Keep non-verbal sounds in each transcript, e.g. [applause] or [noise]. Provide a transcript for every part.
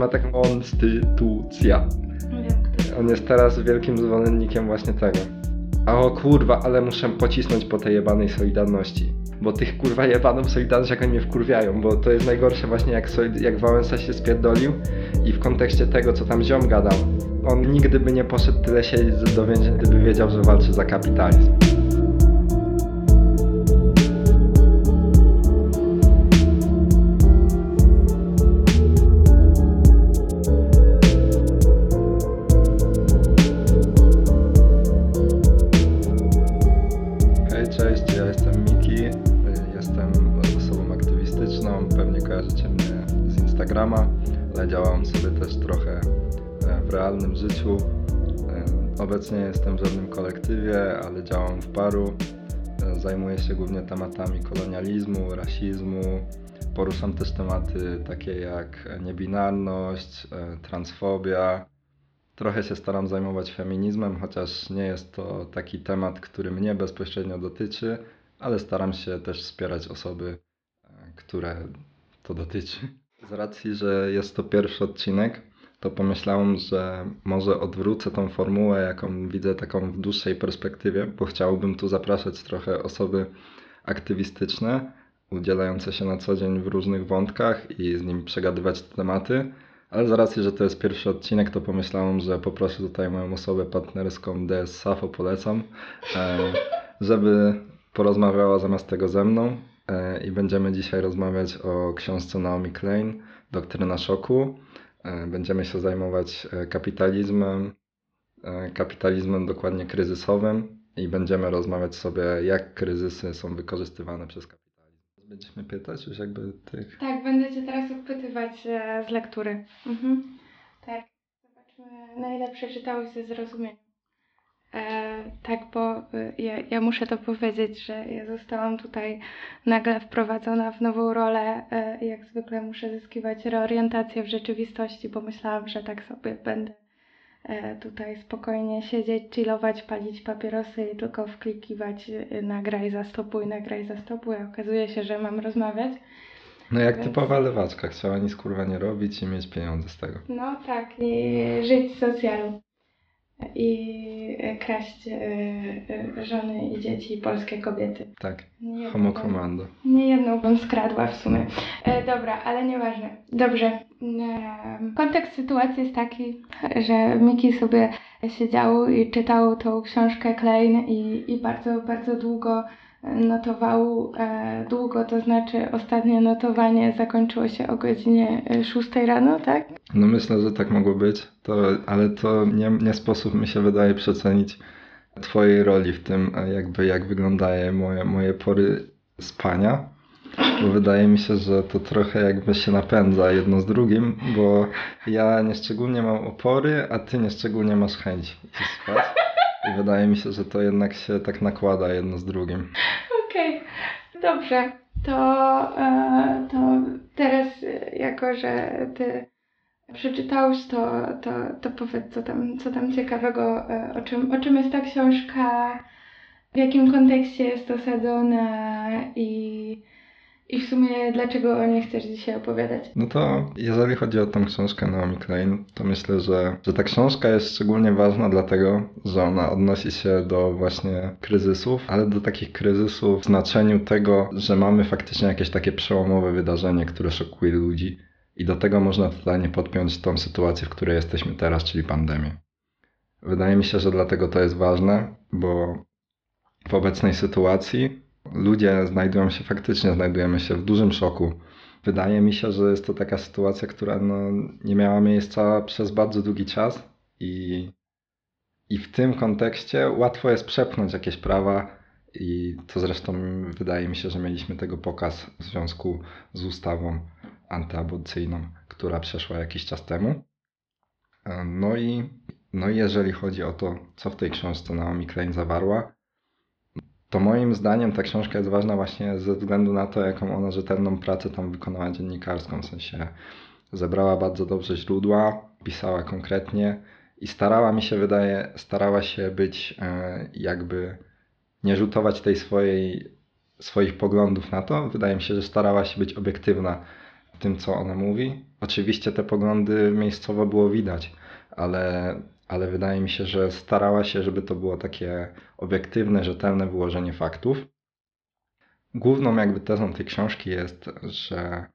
Ma taką konstytucja. On jest teraz wielkim zwolennikiem właśnie tego. A o kurwa, ale muszę pocisnąć po tej jebanej Solidarności. Bo tych kurwa jebanów Solidarność jak oni mnie wkurwiają, bo to jest najgorsze właśnie jak, Solid- jak Wałęsa się spierdolił i w kontekście tego co tam ziom gadał. On nigdy by nie poszedł tyle siedzieć do więzienia, gdyby wiedział, że walczy za kapitalizm. Obecnie jestem w żadnym kolektywie, ale działam w paru. E, Zajmuję się głównie tematami kolonializmu, rasizmu. Poruszam też tematy takie jak niebinarność, e, transfobia, Trochę się staram zajmować feminizmem, chociaż nie jest to taki temat, który mnie bezpośrednio dotyczy, ale staram się też wspierać osoby, e, które to dotyczy. Z racji, że jest to pierwszy odcinek, to pomyślałem, że może odwrócę tą formułę, jaką widzę taką w dłuższej perspektywie, bo chciałbym tu zapraszać trochę osoby aktywistyczne, udzielające się na co dzień w różnych wątkach i z nimi przegadywać te tematy. Ale z racji, że to jest pierwszy odcinek, to pomyślałem, że poproszę tutaj moją osobę partnerską DS Safo, polecam, e, żeby porozmawiała zamiast tego ze mną e, i będziemy dzisiaj rozmawiać o książce Naomi Klein, Doktryna Szoku. E, Będziemy się zajmować e, kapitalizmem, e, kapitalizmem dokładnie kryzysowym i będziemy rozmawiać sobie, jak kryzysy są wykorzystywane przez kapitalizm. Będziemy pytać już jakby tych... Tak, będę cię teraz odpytywać z lektury. Mhm. Tak. Zobaczmy, na ile przeczytałeś ze zrozumieniem. E, tak, bo y, ja, ja muszę to powiedzieć, że ja zostałam tutaj nagle wprowadzona w nową rolę. E, jak zwykle muszę zyskiwać reorientację w rzeczywistości, bo myślałam, że tak sobie będę e, tutaj spokojnie siedzieć, chillować, palić papierosy i tylko wklikiwać y, nagraj, zastopuj, nagraj, zastopuj. A okazuje się, że mam rozmawiać. No jak Więc- typowa lewaczka, chciała nic kurwa nie robić i mieć pieniądze z tego. No tak, i żyć z socjalu. I e, kraść e, e, żony i dzieci polskie kobiety. Tak, homo commando. Nie jedną bym skradła w sumie. Dobra, ale nieważne. Dobrze. Kontekst sytuacji jest taki, że Miki sobie siedział i czytał tą książkę Klein i, i bardzo, bardzo długo notował. E, długo to znaczy ostatnie notowanie zakończyło się o godzinie e, 6 rano, tak? No myślę, że tak mogło być, to, ale to nie, nie sposób mi się wydaje przecenić twojej roli w tym, e, jakby jak wyglądają moje, moje pory spania. Bo wydaje mi się, że to trochę jakby się napędza jedno z drugim, bo ja nieszczególnie mam opory, a ty nieszczególnie masz chęć spać. I wydaje mi się, że to jednak się tak nakłada jedno z drugim. Okej, dobrze. To, e, to teraz, e, jako że ty przeczytałeś, to, to, to powiedz, co tam, co tam ciekawego, e, o czym, o czym jest ta książka, w jakim kontekście jest osadzona i, i w sumie dlaczego o niej chcesz dzisiaj opowiadać. No to jeżeli chodzi o tą książkę Naomi Klein, to myślę, że, że ta książka jest szczególnie ważna dlatego, że ona odnosi się do właśnie kryzysów, ale do takich kryzysów w znaczeniu tego, że mamy faktycznie jakieś takie przełomowe wydarzenie, które szokuje ludzi i do tego można totalnie podpiąć tą sytuację, w której jesteśmy teraz, czyli pandemię. Wydaje mi się, że dlatego to jest ważne, bo w obecnej sytuacji ludzie znajdują się faktycznie, znajdujemy się w dużym szoku. Wydaje mi się, że jest to taka sytuacja, która no, nie miała miejsca przez bardzo długi czas i, i w tym kontekście łatwo jest przepchnąć jakieś prawa i to zresztą wydaje mi się, że mieliśmy tego pokaz w związku z ustawą antyaborcyjną, która przeszła jakiś czas temu. No i, no i jeżeli chodzi o to, co w tej książce Naomi Klein zawarła, to moim zdaniem ta książka jest ważna właśnie ze względu na to, jaką ona rzetelną pracę tam wykonała dziennikarską. W sensie zebrała bardzo dobrze źródła, pisała konkretnie i starała mi się, wydaje, starała się być e, jakby nie rzutować tej swojej, swoich poglądów na to. Wydaje mi się, że starała się być obiektywna tym, co ona mówi. Oczywiście te poglądy miejscowo było widać, ale, ale wydaje mi się, że starała się, żeby to było takie obiektywne, rzetelne wyłożenie faktów. Główną jakby tezą tej książki jest, że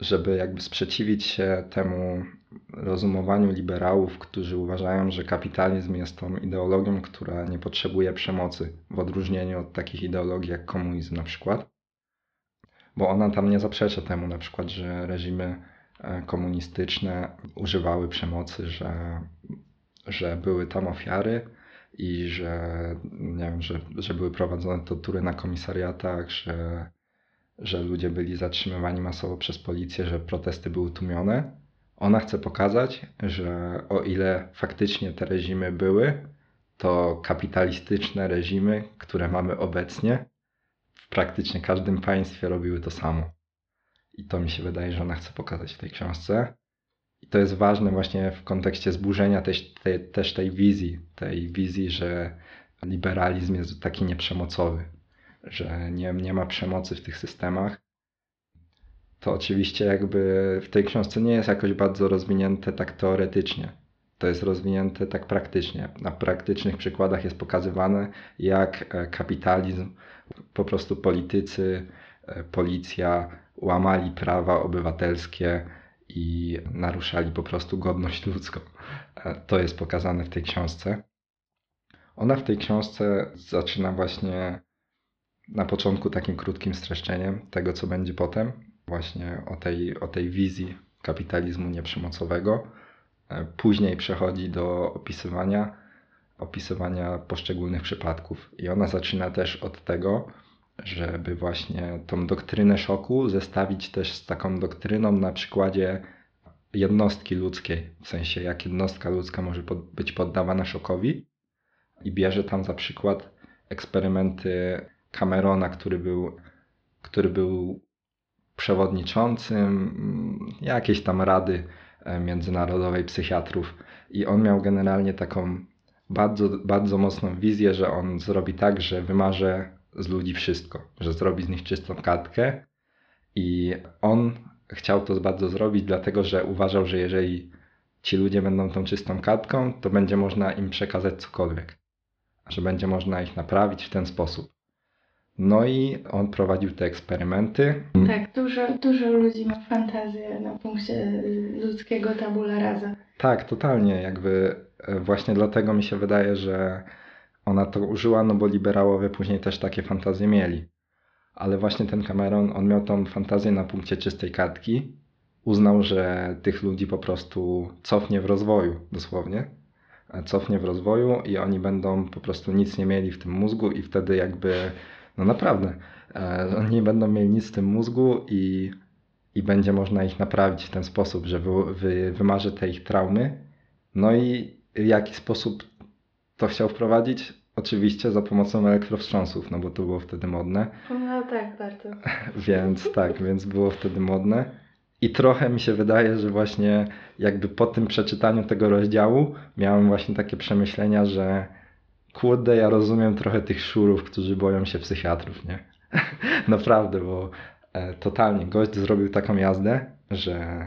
żeby jakby sprzeciwić się temu rozumowaniu liberałów, którzy uważają, że kapitalizm jest tą ideologią, która nie potrzebuje przemocy, w odróżnieniu od takich ideologii jak komunizm na przykład. Bo ona tam nie zaprzecza temu na przykład, że reżimy komunistyczne używały przemocy, że, że były tam ofiary i że, nie wiem, że, że były prowadzone tortury na komisariatach, że, że ludzie byli zatrzymywani masowo przez policję, że protesty były tłumione. Ona chce pokazać, że o ile faktycznie te reżimy były, to kapitalistyczne reżimy, które mamy obecnie, w praktycznie każdym państwie robiły to samo. I to mi się wydaje, że ona chce pokazać w tej książce. I to jest ważne właśnie w kontekście zburzenia też tej, też tej wizji, tej wizji, że liberalizm jest taki nieprzemocowy, że nie, nie ma przemocy w tych systemach. To oczywiście jakby w tej książce nie jest jakoś bardzo rozwinięte tak teoretycznie. To jest rozwinięte tak praktycznie. Na praktycznych przykładach jest pokazywane, jak kapitalizm, po prostu politycy, policja łamali prawa obywatelskie i naruszali po prostu godność ludzką. E, To jest pokazane w tej książce. Ona w tej książce zaczyna właśnie na początku takim krótkim streszczeniem tego, co będzie potem, właśnie o tej, o tej wizji kapitalizmu nieprzemocowego. E, Później przechodzi do opisywania, opisywania poszczególnych przypadków. I ona zaczyna też od tego, żeby właśnie tą doktrynę szoku zestawić też z taką doktryną na przykładzie jednostki ludzkiej, w sensie jak jednostka ludzka może pod, być poddawana szokowi i bierze tam za przykład eksperymenty Camerona, który był, który był przewodniczącym mm, jakiejś tam rady e, międzynarodowej psychiatrów. I on miał generalnie taką bardzo, bardzo mocną wizję, że on zrobi tak, że wymarze z ludzi wszystko, że zrobi z nich czystą kartkę i on chciał to bardzo zrobić, dlatego że uważał, że jeżeli ci ludzie będą tą czystą kartką, to będzie można im przekazać cokolwiek, że będzie można ich naprawić w ten sposób. No i on prowadził te eksperymenty. Tak, dużo, dużo ludzi ma fantazję na punkcie ludzkiego tabula rasa. Tak, totalnie. Jakby e, właśnie dlatego mi się wydaje, że ona to użyła, no bo liberałowie później też takie fantazje mieli. Ale właśnie ten Cameron, on miał tą fantazję na punkcie czystej kartki. Uznał, że tych ludzi po prostu cofnie w rozwoju, dosłownie. E, Cofnie w rozwoju i oni będą po prostu nic nie mieli w tym mózgu i wtedy jakby, no naprawdę, e, oni nie będą mieli nic w tym mózgu i, i będzie można ich naprawić w ten sposób, że wy, wy, wymarzy te ich traumy. No i w jaki sposób to chciał wprowadzić? Oczywiście za pomocą elektrowstrząsów, no bo to było wtedy modne. No tak, bardzo. [laughs] Więc tak, więc było wtedy modne. I trochę mi się wydaje, że właśnie jakby po tym przeczytaniu tego rozdziału miałem właśnie takie przemyślenia, że kurde, ja rozumiem trochę tych szurów, którzy boją się psychiatrów, nie? [laughs] Naprawdę, bo e, totalnie gość zrobił taką jazdę, że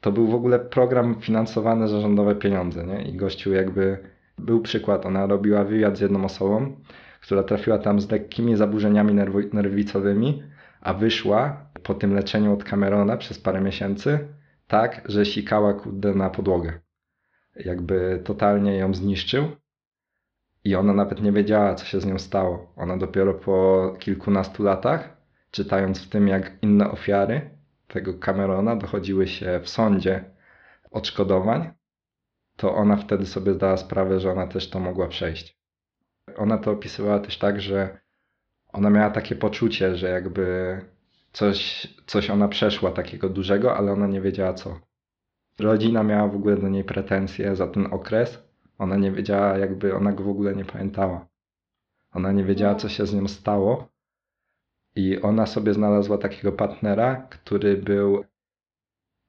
to był w ogóle program finansowany za rządowe pieniądze, nie? I gościu jakby był przykład, ona robiła wywiad z jedną osobą, która trafiła tam z lekkimi zaburzeniami nerwicowymi, a wyszła po tym leczeniu od Camerona przez parę miesięcy tak, że sikała kurde na podłogę. Jakby totalnie ją zniszczył i ona nawet nie wiedziała, co się z nią stało. Ona dopiero po kilkunastu latach, czytając w tym, jak inne ofiary tego Camerona dochodziły się w sądzie odszkodowań, to ona wtedy sobie zdała sprawę, że ona też to mogła przejść. Ona to opisywała też tak, że ona miała takie poczucie, że jakby coś, coś ona przeszła takiego dużego, ale ona nie wiedziała co. Rodzina miała w ogóle do niej pretensje za ten okres. Ona nie wiedziała, jakby ona go w ogóle nie pamiętała. Ona nie wiedziała, co się z nią stało. I ona sobie znalazła takiego partnera, który był,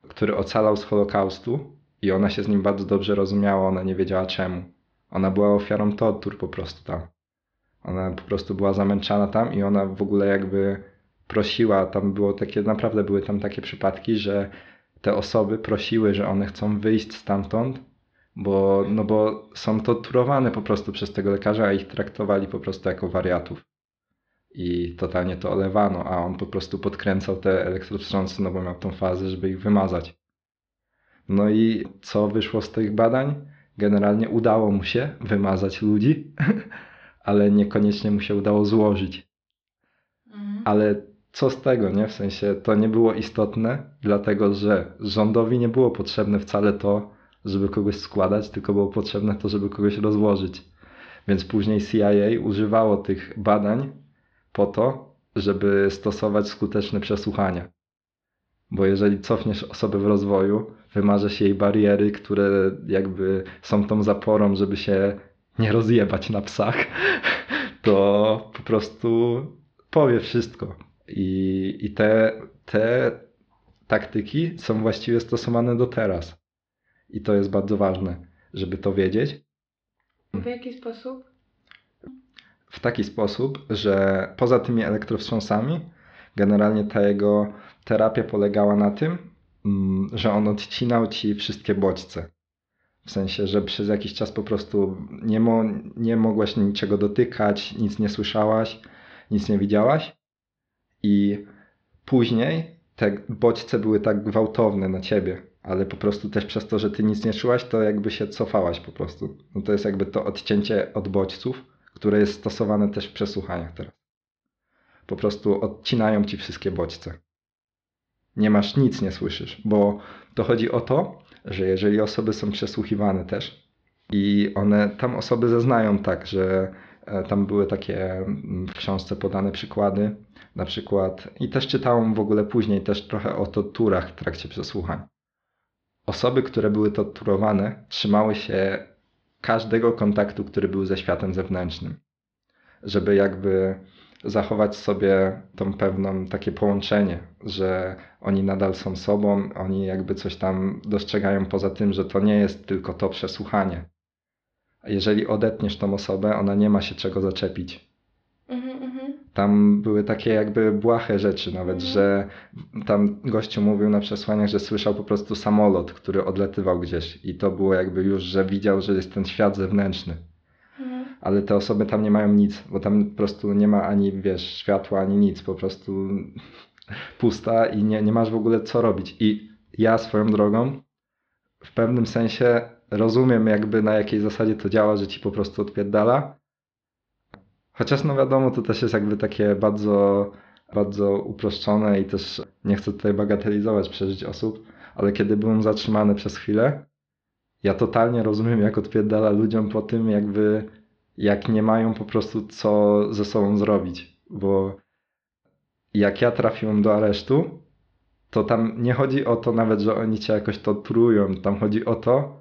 który ocalał z Holokaustu i ona się z nim bardzo dobrze rozumiała, ona nie wiedziała czemu. Ona była ofiarą tortur po prostu tam. Ona po prostu była zamęczana tam i ona w ogóle jakby prosiła, tam było takie, naprawdę były tam takie przypadki, że te osoby prosiły, że one chcą wyjść stamtąd, bo, no bo są torturowane po prostu przez tego lekarza, a ich traktowali po prostu jako wariatów. I totalnie to olewano, a on po prostu podkręcał te elektrowstrząsy, no bo miał tą fazę, żeby ich wymazać. No i co wyszło z tych badań? Generalnie udało mu się wymazać ludzi, [laughs] ale niekoniecznie mu się udało złożyć. Mhm. Ale co z tego, nie? W sensie to nie było istotne, dlatego że rządowi nie było potrzebne wcale to, żeby kogoś składać, tylko było potrzebne to, żeby kogoś rozłożyć. Więc później CIA używało tych badań po to, żeby stosować skuteczne przesłuchania. Bo jeżeli cofniesz osobę w rozwoju, wymarzesz jej bariery, które jakby są tą zaporą, żeby się nie rozjebać na psach, [laughs] to po prostu powie wszystko. I, i te, te taktyki są właściwie stosowane do teraz. I to jest bardzo ważne, żeby to wiedzieć. W jaki sposób? w taki sposób, że poza tymi elektrowstrząsami, generalnie ta jego terapia polegała na tym, że on odcinał ci wszystkie bodźce. W sensie, że przez jakiś czas po prostu nie, mo nie mogłaś niczego dotykać, nic nie słyszałaś, nic nie widziałaś. I później te bodźce były tak gwałtowne na ciebie, ale po prostu też przez to, że ty nic nie czułaś, to jakby się cofałaś po prostu. No to jest jakby to odcięcie od bodźców, które jest stosowane też w przesłuchaniach teraz. Po prostu odcinają ci wszystkie bodźce. Nie masz nic, nie słyszysz, bo to chodzi o to, że jeżeli osoby są przesłuchiwane też i one, tam osoby zeznają tak, że e, tam były takie mm, w książce podane przykłady, na przykład, i też czytałem w ogóle później też trochę o torturach w trakcie przesłuchań. Osoby, które były torturowane, trzymały się każdego kontaktu, który był ze światem zewnętrznym, żeby jakby zachować sobie tą pewną takie połączenie, że oni nadal są sobą, oni jakby coś tam dostrzegają poza tym, że to nie jest tylko to przesłuchanie. Jeżeli odetniesz tą osobę, ona nie ma się czego zaczepić. Mhm, mhm. Tam były takie jakby błahe rzeczy nawet, Mhm. że tam gościu mówił na przesłaniach, że słyszał po prostu samolot, który odlatywał gdzieś i to było jakby już, że widział, że jest ten świat zewnętrzny. Ale te osoby tam nie mają nic, bo tam po prostu nie ma ani, wiesz, światła, ani nic, po prostu [laughs] pusta i nie, nie masz w ogóle co robić. I ja swoją drogą w pewnym sensie rozumiem jakby na jakiej zasadzie to działa, że ci po prostu odpierdala. Chociaż no wiadomo, to też jest jakby takie bardzo, bardzo uproszczone i też nie chcę tutaj bagatelizować przeżyć osób, ale kiedy byłem zatrzymany przez chwilę, ja totalnie rozumiem, jak odpierdala ludziom po tym, jakby jak nie mają po prostu co ze sobą zrobić, bo jak ja trafiłem do aresztu, to tam nie chodzi o to nawet, że oni cię jakoś torturują, tam chodzi o to,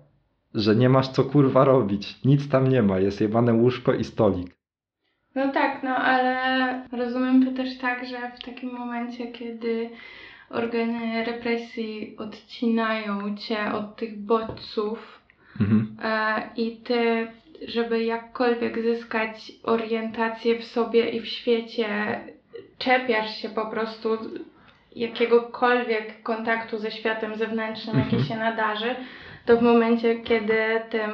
że nie masz co kurwa robić, nic tam nie ma, jest jebane łóżko i stolik. No tak, no ale rozumiem to też tak, że w takim momencie, kiedy organy represji odcinają cię od tych bodźców Mhm. e, i ty, żeby jakkolwiek zyskać orientację w sobie i w świecie, czepiasz się po prostu jakiegokolwiek kontaktu ze światem zewnętrznym, Mhm. jaki się nadarzy, to w momencie, kiedy tym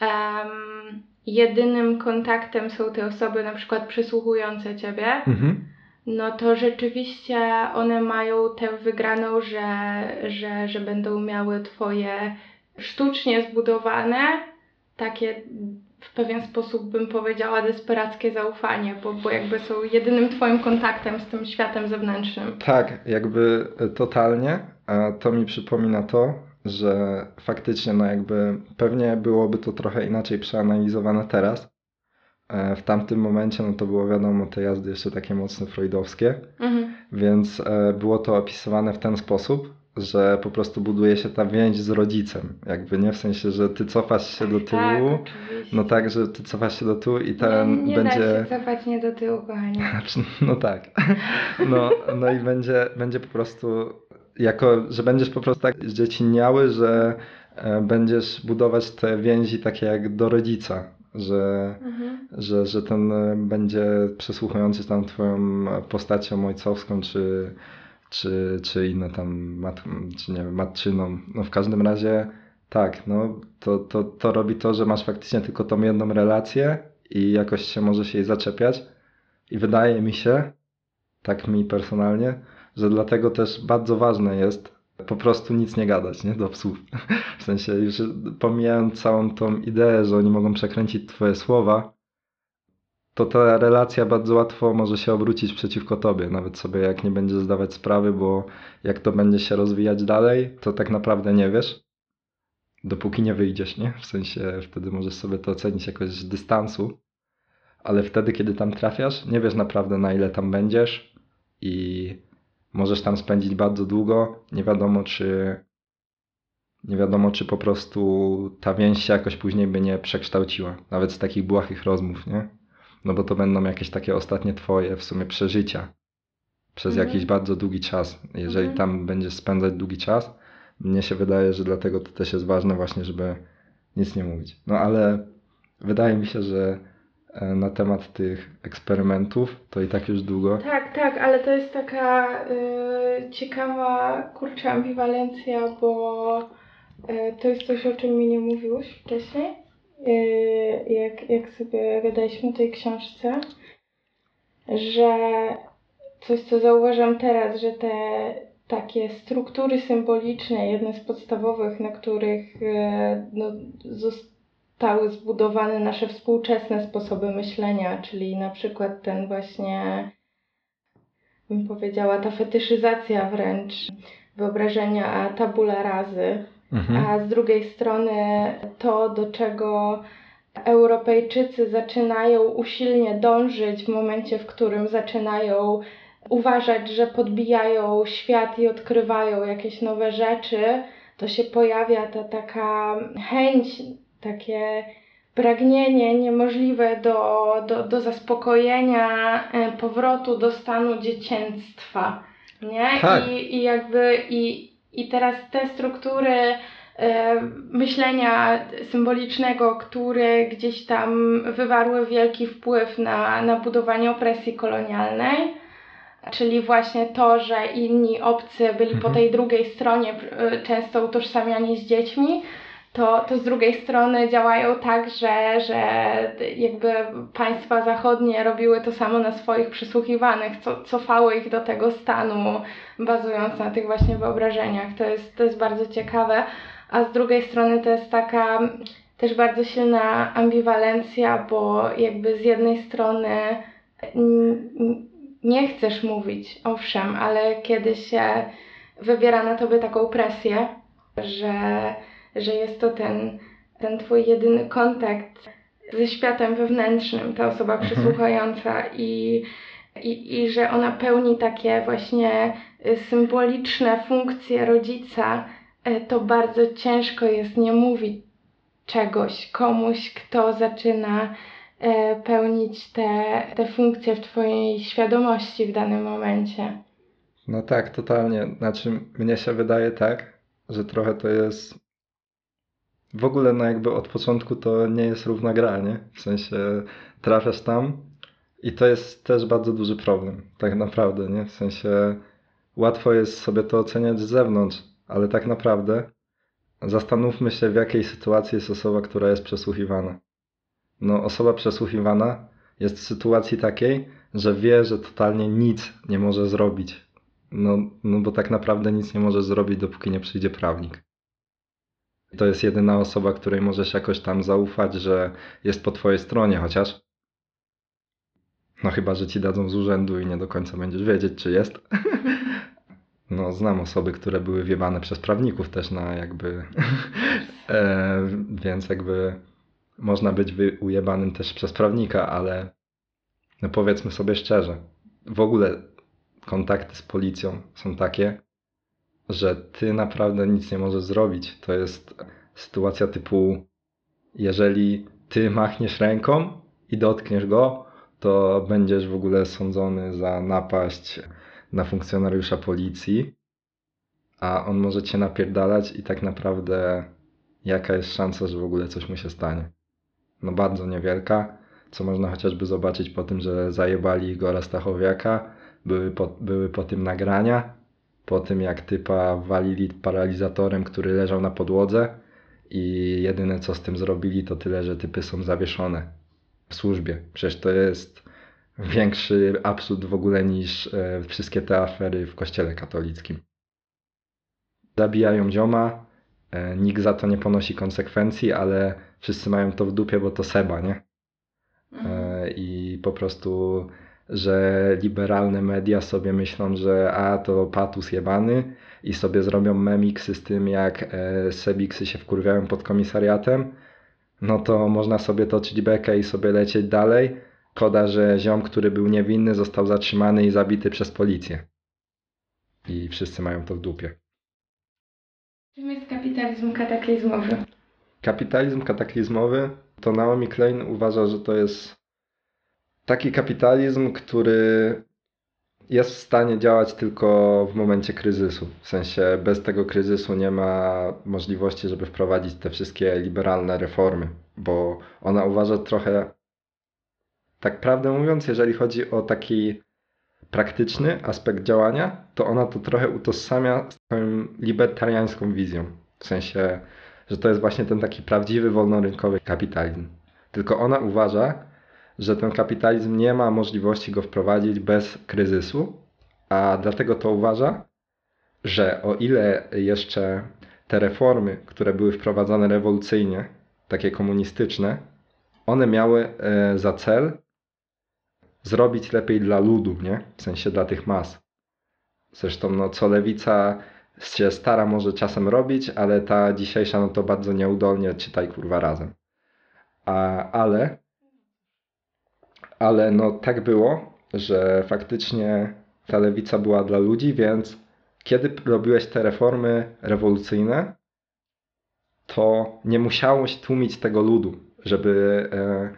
em, jedynym kontaktem są te osoby na przykład przysłuchujące ciebie, Mhm. no to rzeczywiście one mają tę wygraną, że, że, że będą miały twoje sztucznie zbudowane, takie w pewien sposób bym powiedziała desperackie zaufanie, bo, bo jakby są jedynym twoim kontaktem z tym światem zewnętrznym. Tak, jakby e, totalnie. A to mi przypomina to, że faktycznie, no jakby pewnie byłoby to trochę inaczej przeanalizowane teraz. E, W tamtym momencie, no to było wiadomo, te jazdy jeszcze takie mocno freudowskie, Mhm. więc e, było to opisywane w ten sposób, że po prostu buduje się ta więź z rodzicem. Jakby nie w sensie, że ty cofasz się do tyłu, Tak, oczywiście. no tak, że ty cofasz się do tyłu i ten nie, nie będzie. da się cofać nie do tyłu, kochanie. [laughs] Znaczy, No tak. No, no i będzie, będzie po prostu jako, że będziesz po prostu tak zdzieciniały, że e, będziesz budować te więzi takie jak do rodzica, że, Mhm. że, że ten e, będzie przesłuchujący tam twoją postacią ojcowską, czy, czy, czy inne tam, mat, czy nie wiem, matczyną. No w każdym razie tak, no to, to, to robi to, że masz faktycznie tylko tą jedną relację i jakoś się możesz jej zaczepiać. I wydaje mi się, tak mi personalnie, że dlatego też bardzo ważne jest po prostu nic nie gadać, nie? Do psów. [laughs] W sensie już pomijając całą tą ideę, że oni mogą przekręcić twoje słowa, to ta relacja bardzo łatwo może się obrócić przeciwko tobie, nawet sobie jak nie będziesz zdawać sprawy, bo jak to będzie się rozwijać dalej, to tak naprawdę nie wiesz, dopóki nie wyjdziesz, nie? W sensie wtedy możesz sobie to ocenić jakoś z dystansu, ale wtedy, kiedy tam trafiasz, nie wiesz naprawdę na ile tam będziesz i możesz tam spędzić bardzo długo, nie wiadomo czy nie wiadomo czy po prostu ta więź się jakoś później by nie przekształciła, nawet z takich błahych rozmów, nie? No bo to będą jakieś takie ostatnie twoje w sumie przeżycia przez Mhm. jakiś bardzo długi czas. Jeżeli Mhm. tam będziesz spędzać długi czas, mnie się wydaje, że dlatego to też jest ważne właśnie, żeby nic nie mówić. No ale wydaje mi się, że e, na temat tych eksperymentów to i tak już długo. Tak, tak, ale to jest taka y, ciekawa, kurczę, ambiwalencja, bo y, to jest coś, o czym mi nie mówiłeś wcześniej, jak, jak sobie gadaliśmy o tej książce, że coś, co zauważam teraz, że te takie struktury symboliczne, jedne z podstawowych, na których y, no, zostały zbudowane nasze współczesne sposoby myślenia, czyli na przykład ten właśnie bym powiedziała, ta fetyszyzacja wręcz wyobrażenia tabula razy, Mhm. a z drugiej strony to, do czego Europejczycy zaczynają usilnie dążyć w momencie, w którym zaczynają uważać, że podbijają świat i odkrywają jakieś nowe rzeczy, to się pojawia ta taka chęć, takie pragnienie niemożliwe do, do, do zaspokojenia, e, powrotu do stanu dziecięctwa. Nie? Tak. I, I jakby i, i teraz te struktury e, myślenia symbolicznego, które gdzieś tam wywarły wielki wpływ na, na budowanie opresji kolonialnej, czyli właśnie to, że inni obcy byli po Mhm. tej drugiej stronie, często utożsamiani z dziećmi, to, to z drugiej strony działają tak, że, że jakby państwa zachodnie robiły to samo na swoich przysłuchiwanych, co, cofały ich do tego stanu, bazując na tych właśnie wyobrażeniach. To jest, to jest bardzo ciekawe. A z drugiej strony to jest taka też bardzo silna ambiwalencja, bo jakby z jednej strony nie chcesz mówić, owszem, ale kiedy się wywiera na tobie taką presję, że że jest to ten, ten twój jedyny kontakt ze światem wewnętrznym, ta osoba Mhm. przysłuchująca i, i, i że ona pełni takie właśnie y, symboliczne funkcje rodzica, y, to bardzo ciężko jest nie mówić czegoś komuś, kto zaczyna y, pełnić te, te funkcje w twojej świadomości w danym momencie. No tak, totalnie. Znaczy, mnie się wydaje tak, że trochę to jest. W ogóle, no jakby od początku to nie jest równa gra, nie? W sensie trafiasz tam i to jest też bardzo duży problem, tak naprawdę, nie? W sensie łatwo jest sobie to oceniać z zewnątrz, ale tak naprawdę zastanówmy się, w jakiej sytuacji jest osoba, która jest przesłuchiwana. No, osoba przesłuchiwana jest w sytuacji takiej, że wie, że totalnie nic nie może zrobić. No, no bo tak naprawdę nic nie może zrobić, dopóki nie przyjdzie prawnik. To jest jedyna osoba, której możesz jakoś tam zaufać, że jest po twojej stronie, chociaż. No chyba, że ci dadzą z urzędu i nie do końca będziesz wiedzieć, czy jest. [laughs] No, znam osoby, które były wiebane przez prawników też na jakby. [laughs] e, więc jakby można być ujebanym też przez prawnika, ale no powiedzmy sobie szczerze, w ogóle kontakty z policją są takie, że ty naprawdę nic nie możesz zrobić. To jest sytuacja typu, jeżeli ty machniesz ręką i dotkniesz go, to będziesz w ogóle sądzony za napaść na funkcjonariusza policji, a on może cię napierdalać i tak naprawdę jaka jest szansa, że w ogóle coś mu się stanie. no bardzo niewielka, co można chociażby zobaczyć po tym, że zajebali Igora Stachowiaka, były po, były po tym nagrania, po tym jak typa walili paralizatorem, który leżał na podłodze i jedyne co z tym zrobili to tyle, że typy są zawieszone w służbie. Przecież to jest większy absurd w ogóle niż e, wszystkie te afery w kościele katolickim. Zabijają zioma, e, nikt za to nie ponosi konsekwencji, ale wszyscy mają to w dupie, bo to Seba, nie? E, I po prostu, że liberalne media sobie myślą, że a to patus jebany i sobie zrobią memiksy z tym, jak e, Sebiksy się wkurwiają pod komisariatem, no to można sobie toczyć bekę i sobie lecieć dalej. Koda, że ziom, który był niewinny, został zatrzymany i zabity przez policję. I wszyscy mają to w dupie. Czym jest kapitalizm kataklizmowy? Kapitalizm kataklizmowy to Naomi Klein uważa, że to jest taki kapitalizm, który jest w stanie działać tylko w momencie kryzysu. W sensie bez tego kryzysu nie ma możliwości, żeby wprowadzić te wszystkie liberalne reformy, bo ona uważa trochę, tak prawdę mówiąc, jeżeli chodzi o taki praktyczny aspekt działania, to ona to trochę utożsamia z swoją libertariańską wizją. W sensie, że to jest właśnie ten taki prawdziwy, wolnorynkowy kapitalizm. Tylko ona uważa, że ten kapitalizm nie ma możliwości go wprowadzić bez kryzysu, a dlatego to uważa, że o ile jeszcze te reformy, które były wprowadzane rewolucyjnie, takie komunistyczne, one miały e, za cel zrobić lepiej dla ludu, nie? W sensie dla tych mas. Zresztą, no, co lewica się stara może czasem robić, ale ta dzisiejsza, no to bardzo nieudolnie czytaj kurwa razem. A, ale, ale no tak było, że faktycznie ta lewica była dla ludzi, więc kiedy robiłeś te reformy rewolucyjne, to nie musiałeś tłumić tego ludu, żeby e,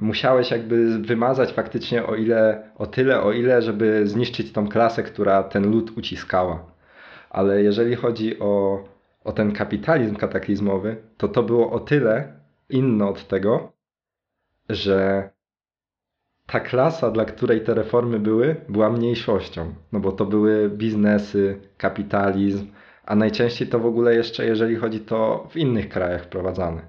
musiałeś jakby wymazać faktycznie o ile, o tyle, o ile, żeby zniszczyć tą klasę, która ten lud uciskała. Ale jeżeli chodzi o, o ten kapitalizm kataklizmowy, to to było o tyle inne od tego, że ta klasa, dla której te reformy były, była mniejszością. No bo to były biznesy, kapitalizm, a najczęściej to w ogóle jeszcze, jeżeli chodzi to w innych krajach wprowadzane.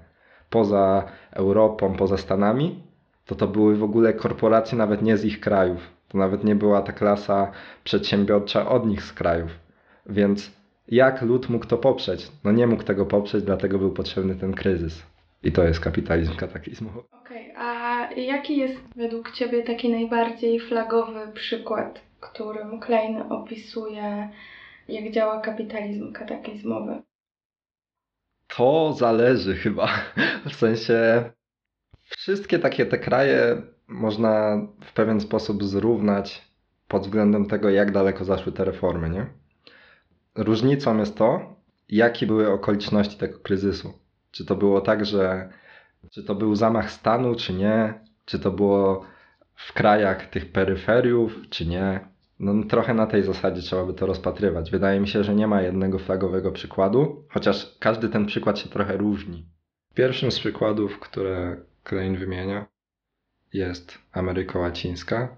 Poza Europą, poza Stanami, to to były w ogóle korporacje nawet nie z ich krajów. To nawet nie była ta klasa przedsiębiorcza od nich z krajów. Więc jak lud mógł to poprzeć? No nie mógł tego poprzeć, dlatego był potrzebny ten kryzys. I to jest kapitalizm kataklizmowy. Jaki jest według Ciebie taki najbardziej flagowy przykład, którym Klein opisuje, jak działa kapitalizm kataklizmowy? To zależy chyba. [laughs] W sensie wszystkie takie te kraje można w pewien sposób zrównać pod względem tego, jak daleko zaszły te reformy, nie? Różnicą jest to, jakie były okoliczności tego kryzysu. Czy to było tak, że czy to był zamach stanu, czy nie? Czy to było w krajach tych peryferiów, czy nie? No, trochę na tej zasadzie trzeba by to rozpatrywać. Wydaje mi się, że nie ma jednego flagowego przykładu, chociaż każdy ten przykład się trochę różni. Pierwszym z przykładów, które Klein wymienia, jest Ameryka Łacińska.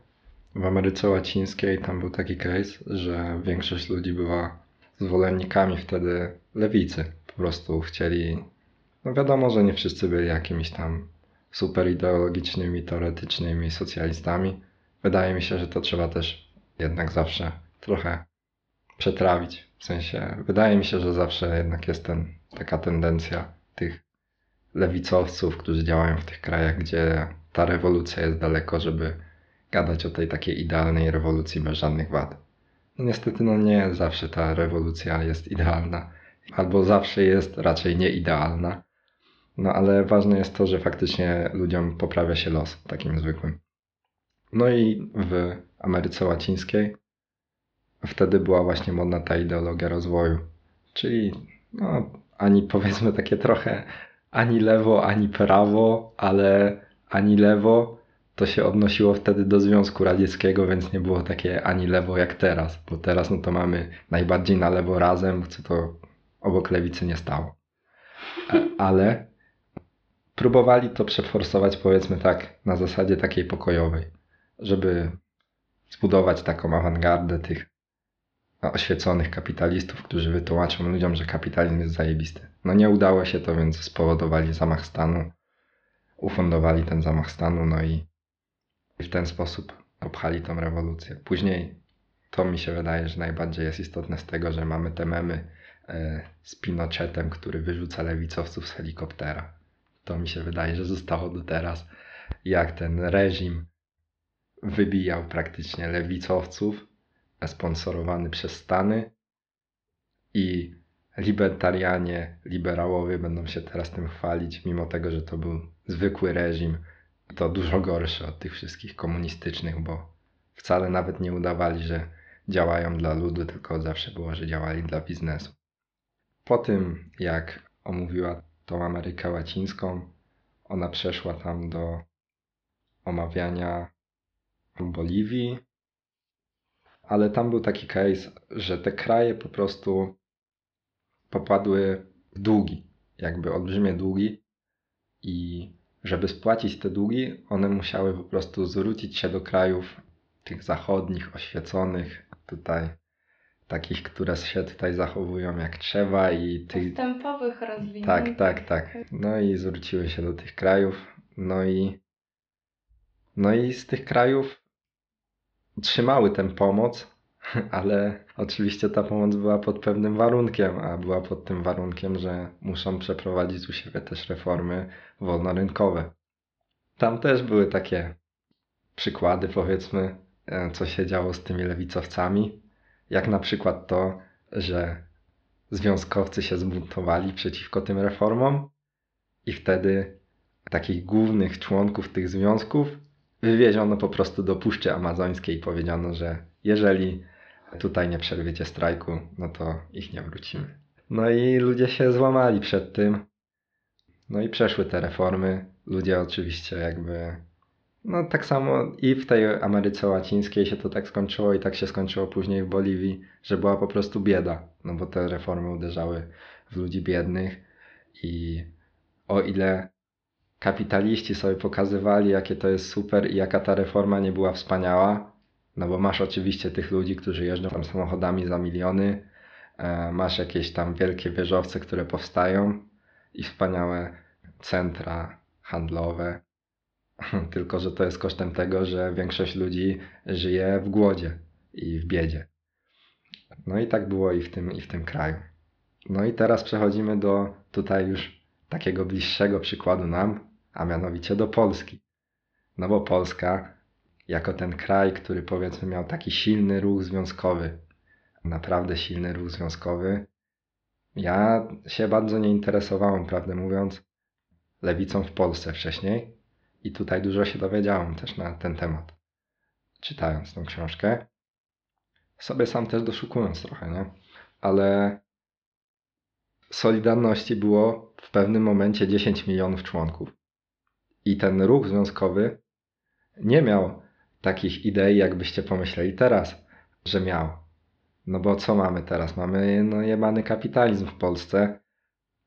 W Ameryce Łacińskiej tam był taki case, że większość ludzi była zwolennikami wtedy lewicy. Po prostu chcieli. No wiadomo, że nie wszyscy byli jakimiś tam super ideologicznymi, teoretycznymi socjalistami. Wydaje mi się, że to trzeba też jednak zawsze trochę przetrawić. W sensie, wydaje mi się, że zawsze jednak jest ten, taka tendencja tych lewicowców, którzy działają w tych krajach, gdzie ta rewolucja jest daleko, żeby gadać o tej takiej idealnej rewolucji bez żadnych wad. No niestety, no nie zawsze ta rewolucja jest idealna, albo zawsze jest raczej nieidealna. No ale ważne jest to, że faktycznie ludziom poprawia się los takim zwykłym. No i w Ameryce Łacińskiej wtedy była właśnie modna ta ideologia rozwoju, czyli no, ani powiedzmy takie trochę ani lewo, ani prawo, ale ani lewo to się odnosiło wtedy do Związku Radzieckiego, więc nie było takie ani lewo jak teraz, bo teraz no to mamy najbardziej na lewo razem, co to obok lewicy nie stało. Ale próbowali to przeforsować, powiedzmy tak, na zasadzie takiej pokojowej, żeby zbudować taką awangardę tych oświeconych kapitalistów, którzy wytłumaczą ludziom, że kapitalizm jest zajebisty. No nie udało się to, więc spowodowali zamach stanu, ufundowali ten zamach stanu, no i w ten sposób obchali tą rewolucję. Później to mi się wydaje, że najbardziej jest istotne z tego, że mamy te memy e, z Pinochetem, który wyrzuca lewicowców z helikoptera. To mi się wydaje, że zostało do teraz, jak ten reżim wybijał praktycznie lewicowców, sponsorowany przez Stany i libertarianie, liberałowie będą się teraz tym chwalić, mimo tego, że to był zwykły reżim, to dużo gorszy od tych wszystkich komunistycznych, bo wcale nawet nie udawali, że działają dla ludu, tylko zawsze było, że działali dla biznesu. Po tym, jak omówiła tą Amerykę Łacińską, ona przeszła tam do omawiania Boliwii, ale tam był taki case, że te kraje po prostu popadły w długi, jakby olbrzymie długi. I żeby spłacić te długi, one musiały po prostu zwrócić się do krajów tych zachodnich, oświeconych, tutaj takich, które się tutaj zachowują jak trzeba i tych... Postępowych rozwiniętych. Tak, tak, tak. No i zwróciły się do tych krajów, no i no i z tych krajów trzymały tę pomoc, [laughs] ale oczywiście ta pomoc była pod pewnym warunkiem, a była pod tym warunkiem, że muszą przeprowadzić u siebie też reformy wolnorynkowe. Tam też były takie przykłady, powiedzmy, e, co się działo z tymi lewicowcami, jak na przykład to, że związkowcy się zbuntowali przeciwko tym reformom i wtedy takich głównych członków tych związków wywieziono po prostu do Puszczy Amazońskiej i powiedziano, że jeżeli tutaj nie przerwiecie strajku, no to ich nie wrócimy. No i ludzie się złamali przed tym. No i przeszły te reformy. Ludzie oczywiście jakby. No tak samo i w tej Ameryce Łacińskiej się to tak skończyło i tak się skończyło później w Boliwii, że była po prostu bieda. No bo te reformy uderzały w ludzi biednych i o ile kapitaliści sobie pokazywali, jakie to jest super i jaka ta reforma nie była wspaniała. No bo masz oczywiście tych ludzi, którzy jeżdżą tam samochodami za miliony, e, masz jakieś tam wielkie wieżowce, które powstają i wspaniałe centra handlowe. [laughs] Tylko, że to jest kosztem tego, że większość ludzi żyje w głodzie i w biedzie. No i tak było i w tym, i w tym kraju. No i teraz przechodzimy do tutaj już takiego bliższego przykładu nam, a mianowicie do Polski. No bo Polska, jako ten kraj, który powiedzmy miał taki silny ruch związkowy, naprawdę silny ruch związkowy, ja się bardzo nie interesowałem, prawdę mówiąc, lewicą w Polsce wcześniej i tutaj dużo się dowiedziałem też na ten temat, czytając tą książkę. Sobie sam też doszukując trochę, nie? Ale Solidarności było w pewnym momencie 10 milionów członków. I ten ruch związkowy nie miał takich idei, jakbyście pomyśleli teraz, że miał. No bo co mamy teraz? Mamy no, jebany kapitalizm w Polsce,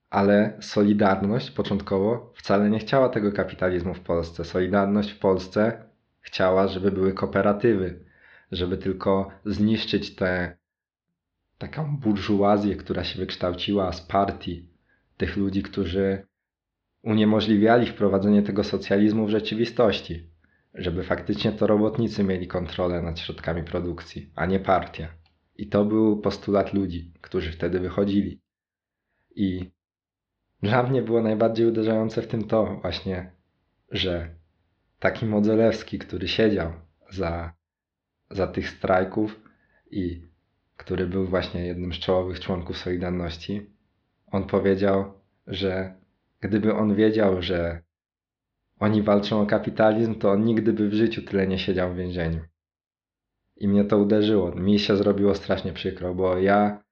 ale Solidarność początkowo wcale nie chciała tego kapitalizmu w Polsce. Solidarność w Polsce chciała, żeby były kooperatywy, żeby tylko zniszczyć te taką burżuazję, która się wykształciła z partii tych ludzi, którzy uniemożliwiali wprowadzenie tego socjalizmu w rzeczywistości, żeby faktycznie to robotnicy mieli kontrolę nad środkami produkcji, a nie partia. I to był postulat ludzi, którzy wtedy wychodzili. I dla mnie było najbardziej uderzające w tym to właśnie, że taki Modzelewski, który siedział za, za tych strajków i który był właśnie jednym z czołowych członków Solidarności, on powiedział, że gdyby on wiedział, że oni walczą o kapitalizm, to on nigdy by w życiu tyle nie siedział w więzieniu. I mnie to uderzyło. Mi się zrobiło strasznie przykro, bo ja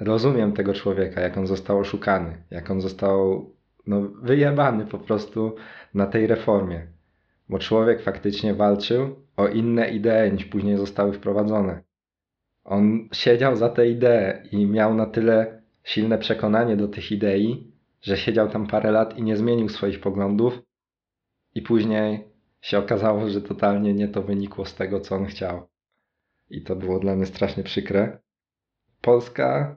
rozumiem tego człowieka, jak on został oszukany, jak on został no, wyjebany po prostu na tej reformie. Bo człowiek faktycznie walczył o inne idee niż później zostały wprowadzone. On siedział za tę ideę i miał na tyle silne przekonanie do tych idei, że siedział tam parę lat i nie zmienił swoich poglądów, i później się okazało, że totalnie nie to wynikło z tego, co on chciał. I to było dla mnie strasznie przykre. Polska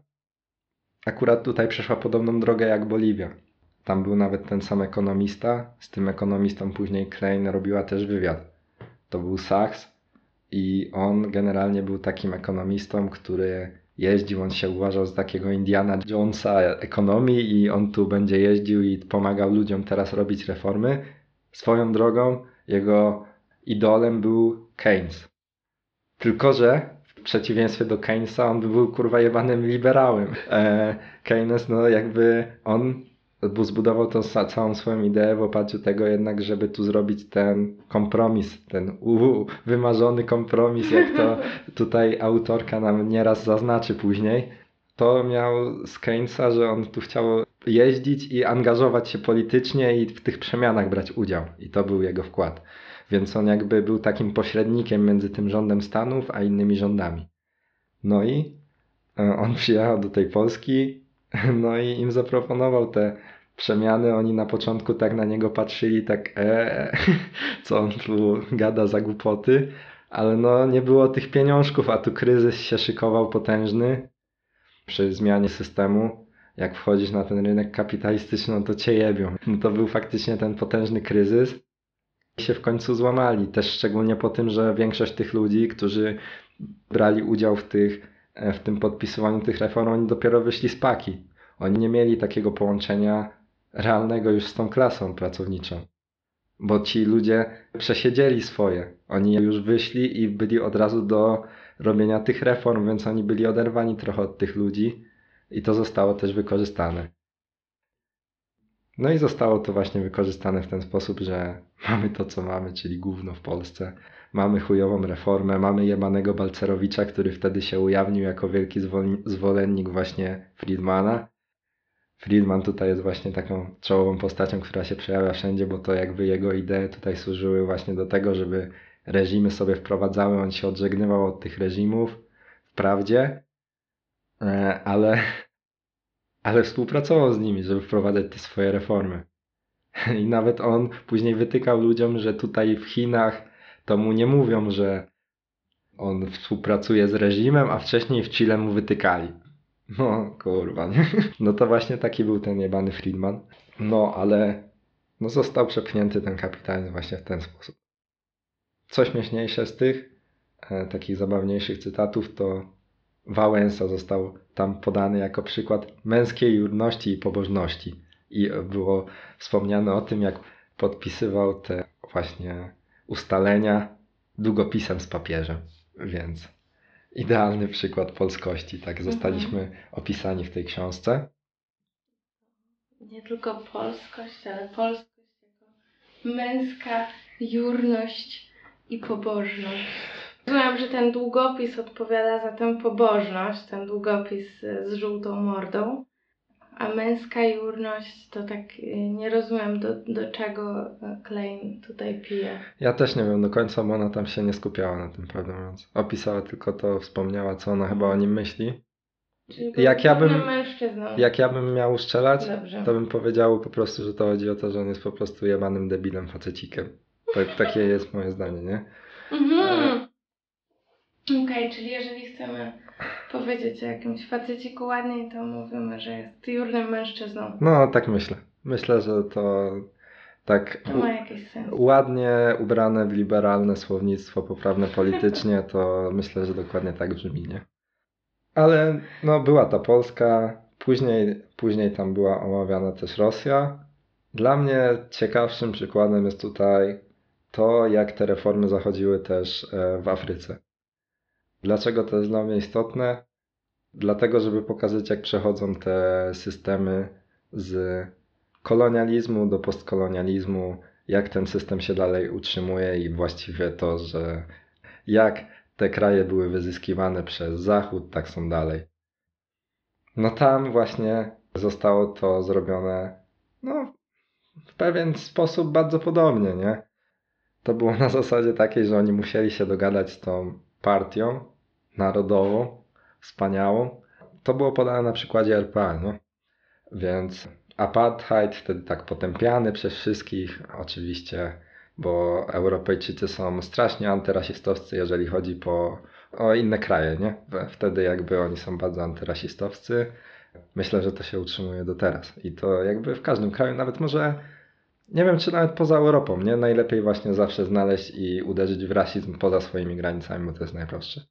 akurat tutaj przeszła podobną drogę jak Boliwia. Tam był nawet ten sam ekonomista. Z tym ekonomistą później Klein robiła też wywiad. To był Sachs i on generalnie był takim ekonomistą, który jeździł, on się uważał za takiego Indiana Jonesa ekonomii i on tu będzie jeździł i pomagał ludziom teraz robić reformy. Swoją drogą jego idolem był Keynes. Tylko, że w przeciwieństwie do Keynesa on był kurwa jebanym liberałem. E, Keynes, no jakby on bu- zbudował tą całą swoją ideę w oparciu tego jednak, żeby tu zrobić ten kompromis, ten uu, wymarzony kompromis, jak to [laughs] tutaj autorka nam nieraz zaznaczy później. To miał z Keynesa, że on tu chciał jeździć i angażować się politycznie i w tych przemianach brać udział. I to był jego wkład. Więc on jakby był takim pośrednikiem między tym rządem Stanów a innymi rządami. No i e, on przyjechał do tej Polski, [laughs] no i im zaproponował te przemiany. Oni na początku tak na niego patrzyli, tak e, [laughs] co on tu gada za głupoty, ale no nie było tych pieniążków, a tu kryzys się szykował potężny przy zmianie systemu. Jak wchodzisz na ten rynek kapitalistyczny, no to cię jebią. No to był faktycznie ten potężny kryzys się w końcu złamali. Też szczególnie po tym, że większość tych ludzi, którzy brali udział w, tych, e, w tym podpisywaniu tych reform, oni dopiero wyszli z paki. Oni nie mieli takiego połączenia realnego już z tą klasą pracowniczą. Bo ci ludzie przesiedzieli swoje. Oni już wyszli i byli od razu do robienia tych reform, więc oni byli oderwani trochę od tych ludzi i to zostało też wykorzystane. No i zostało to właśnie wykorzystane w ten sposób, że [laughs] mamy to, co mamy, czyli gówno w Polsce. Mamy chujową reformę, mamy jebanego Balcerowicza, który wtedy się ujawnił jako wielki zwolennik właśnie Friedmana. Friedman tutaj jest właśnie taką czołową postacią, która się przejawia wszędzie, bo to jakby jego idee tutaj służyły właśnie do tego, żeby reżimy sobie wprowadzały, on się odżegnywał od tych reżimów, wprawdzie, e, ale, ale współpracował z nimi, żeby wprowadzać te swoje reformy. I nawet on później wytykał ludziom, że tutaj w Chinach to mu nie mówią, że on współpracuje z reżimem, a wcześniej w Chile mu wytykali. No, kurwa, nie? [laughs] No to właśnie taki był ten jebany Friedman. No, ale no został przepchnięty ten kapitalizm właśnie w ten sposób. Co śmieszniejsze z tych e, takich zabawniejszych cytatów, to Wałęsa został tam podany jako przykład męskiej jurności i pobożności. I było wspomniane o tym, jak podpisywał te właśnie ustalenia długopisem z papieżem. Więc idealny przykład polskości. Tak zostaliśmy opisani w tej książce. Nie tylko polskość, ale polskość jako męska jurność i pobożność. Rozumiem, że ten długopis odpowiada za tę pobożność, ten długopis e, z żółtą mordą, a męska jurność to tak e, nie rozumiem do, do czego e, Klein tutaj pije. Ja też nie wiem do końca, bo ona tam się nie skupiała na tym, prawdę mówiąc. Opisała tylko to, wspomniała, co ona chyba o nim myśli. Czyli Jak ja bym- mężczyzną. Jak ja bym miał strzelać, Dobrze. to bym powiedział po prostu, że to chodzi o to, że on jest po prostu jebanym debilem facecikiem. Tak, takie jest moje zdanie, nie? Mhm. Okej, czyli jeżeli chcemy powiedzieć o jakimś faceciku ładniej, to mówimy, że jest jurnym mężczyzną. No, tak myślę. Myślę, że to tak To ma jakiś sens. ładnie ubrane w liberalne słownictwo, poprawne politycznie, [laughs] to myślę, że dokładnie tak brzmi, nie? Ale no, była ta Polska, później, później tam była omawiana też Rosja. Dla mnie ciekawszym przykładem jest tutaj to, jak te reformy zachodziły też e, w Afryce. Dlaczego to jest dla mnie istotne? Dlatego, żeby pokazać, jak przechodzą te systemy z kolonializmu do postkolonializmu, jak ten system się dalej utrzymuje i właściwie to, że jak te kraje były wyzyskiwane przez Zachód, tak są dalej. No tam właśnie zostało to zrobione no, w pewien sposób bardzo podobnie, nie? To było na zasadzie takiej, że oni musieli się dogadać z tą partią narodową, wspaniałą. To było podane na przykładzie RPA, nie? Więc apartheid, wtedy tak potępiany przez wszystkich, oczywiście, bo Europejczycy są strasznie antyrasistowscy, jeżeli chodzi po, o inne kraje, nie? Wtedy jakby oni są bardzo antyrasistowscy. Myślę, że to się utrzymuje do teraz. I to jakby w każdym kraju, nawet może, nie wiem, czy nawet poza Europą, nie? Najlepiej właśnie zawsze znaleźć i uderzyć w rasizm poza swoimi granicami, bo to jest najprostsze.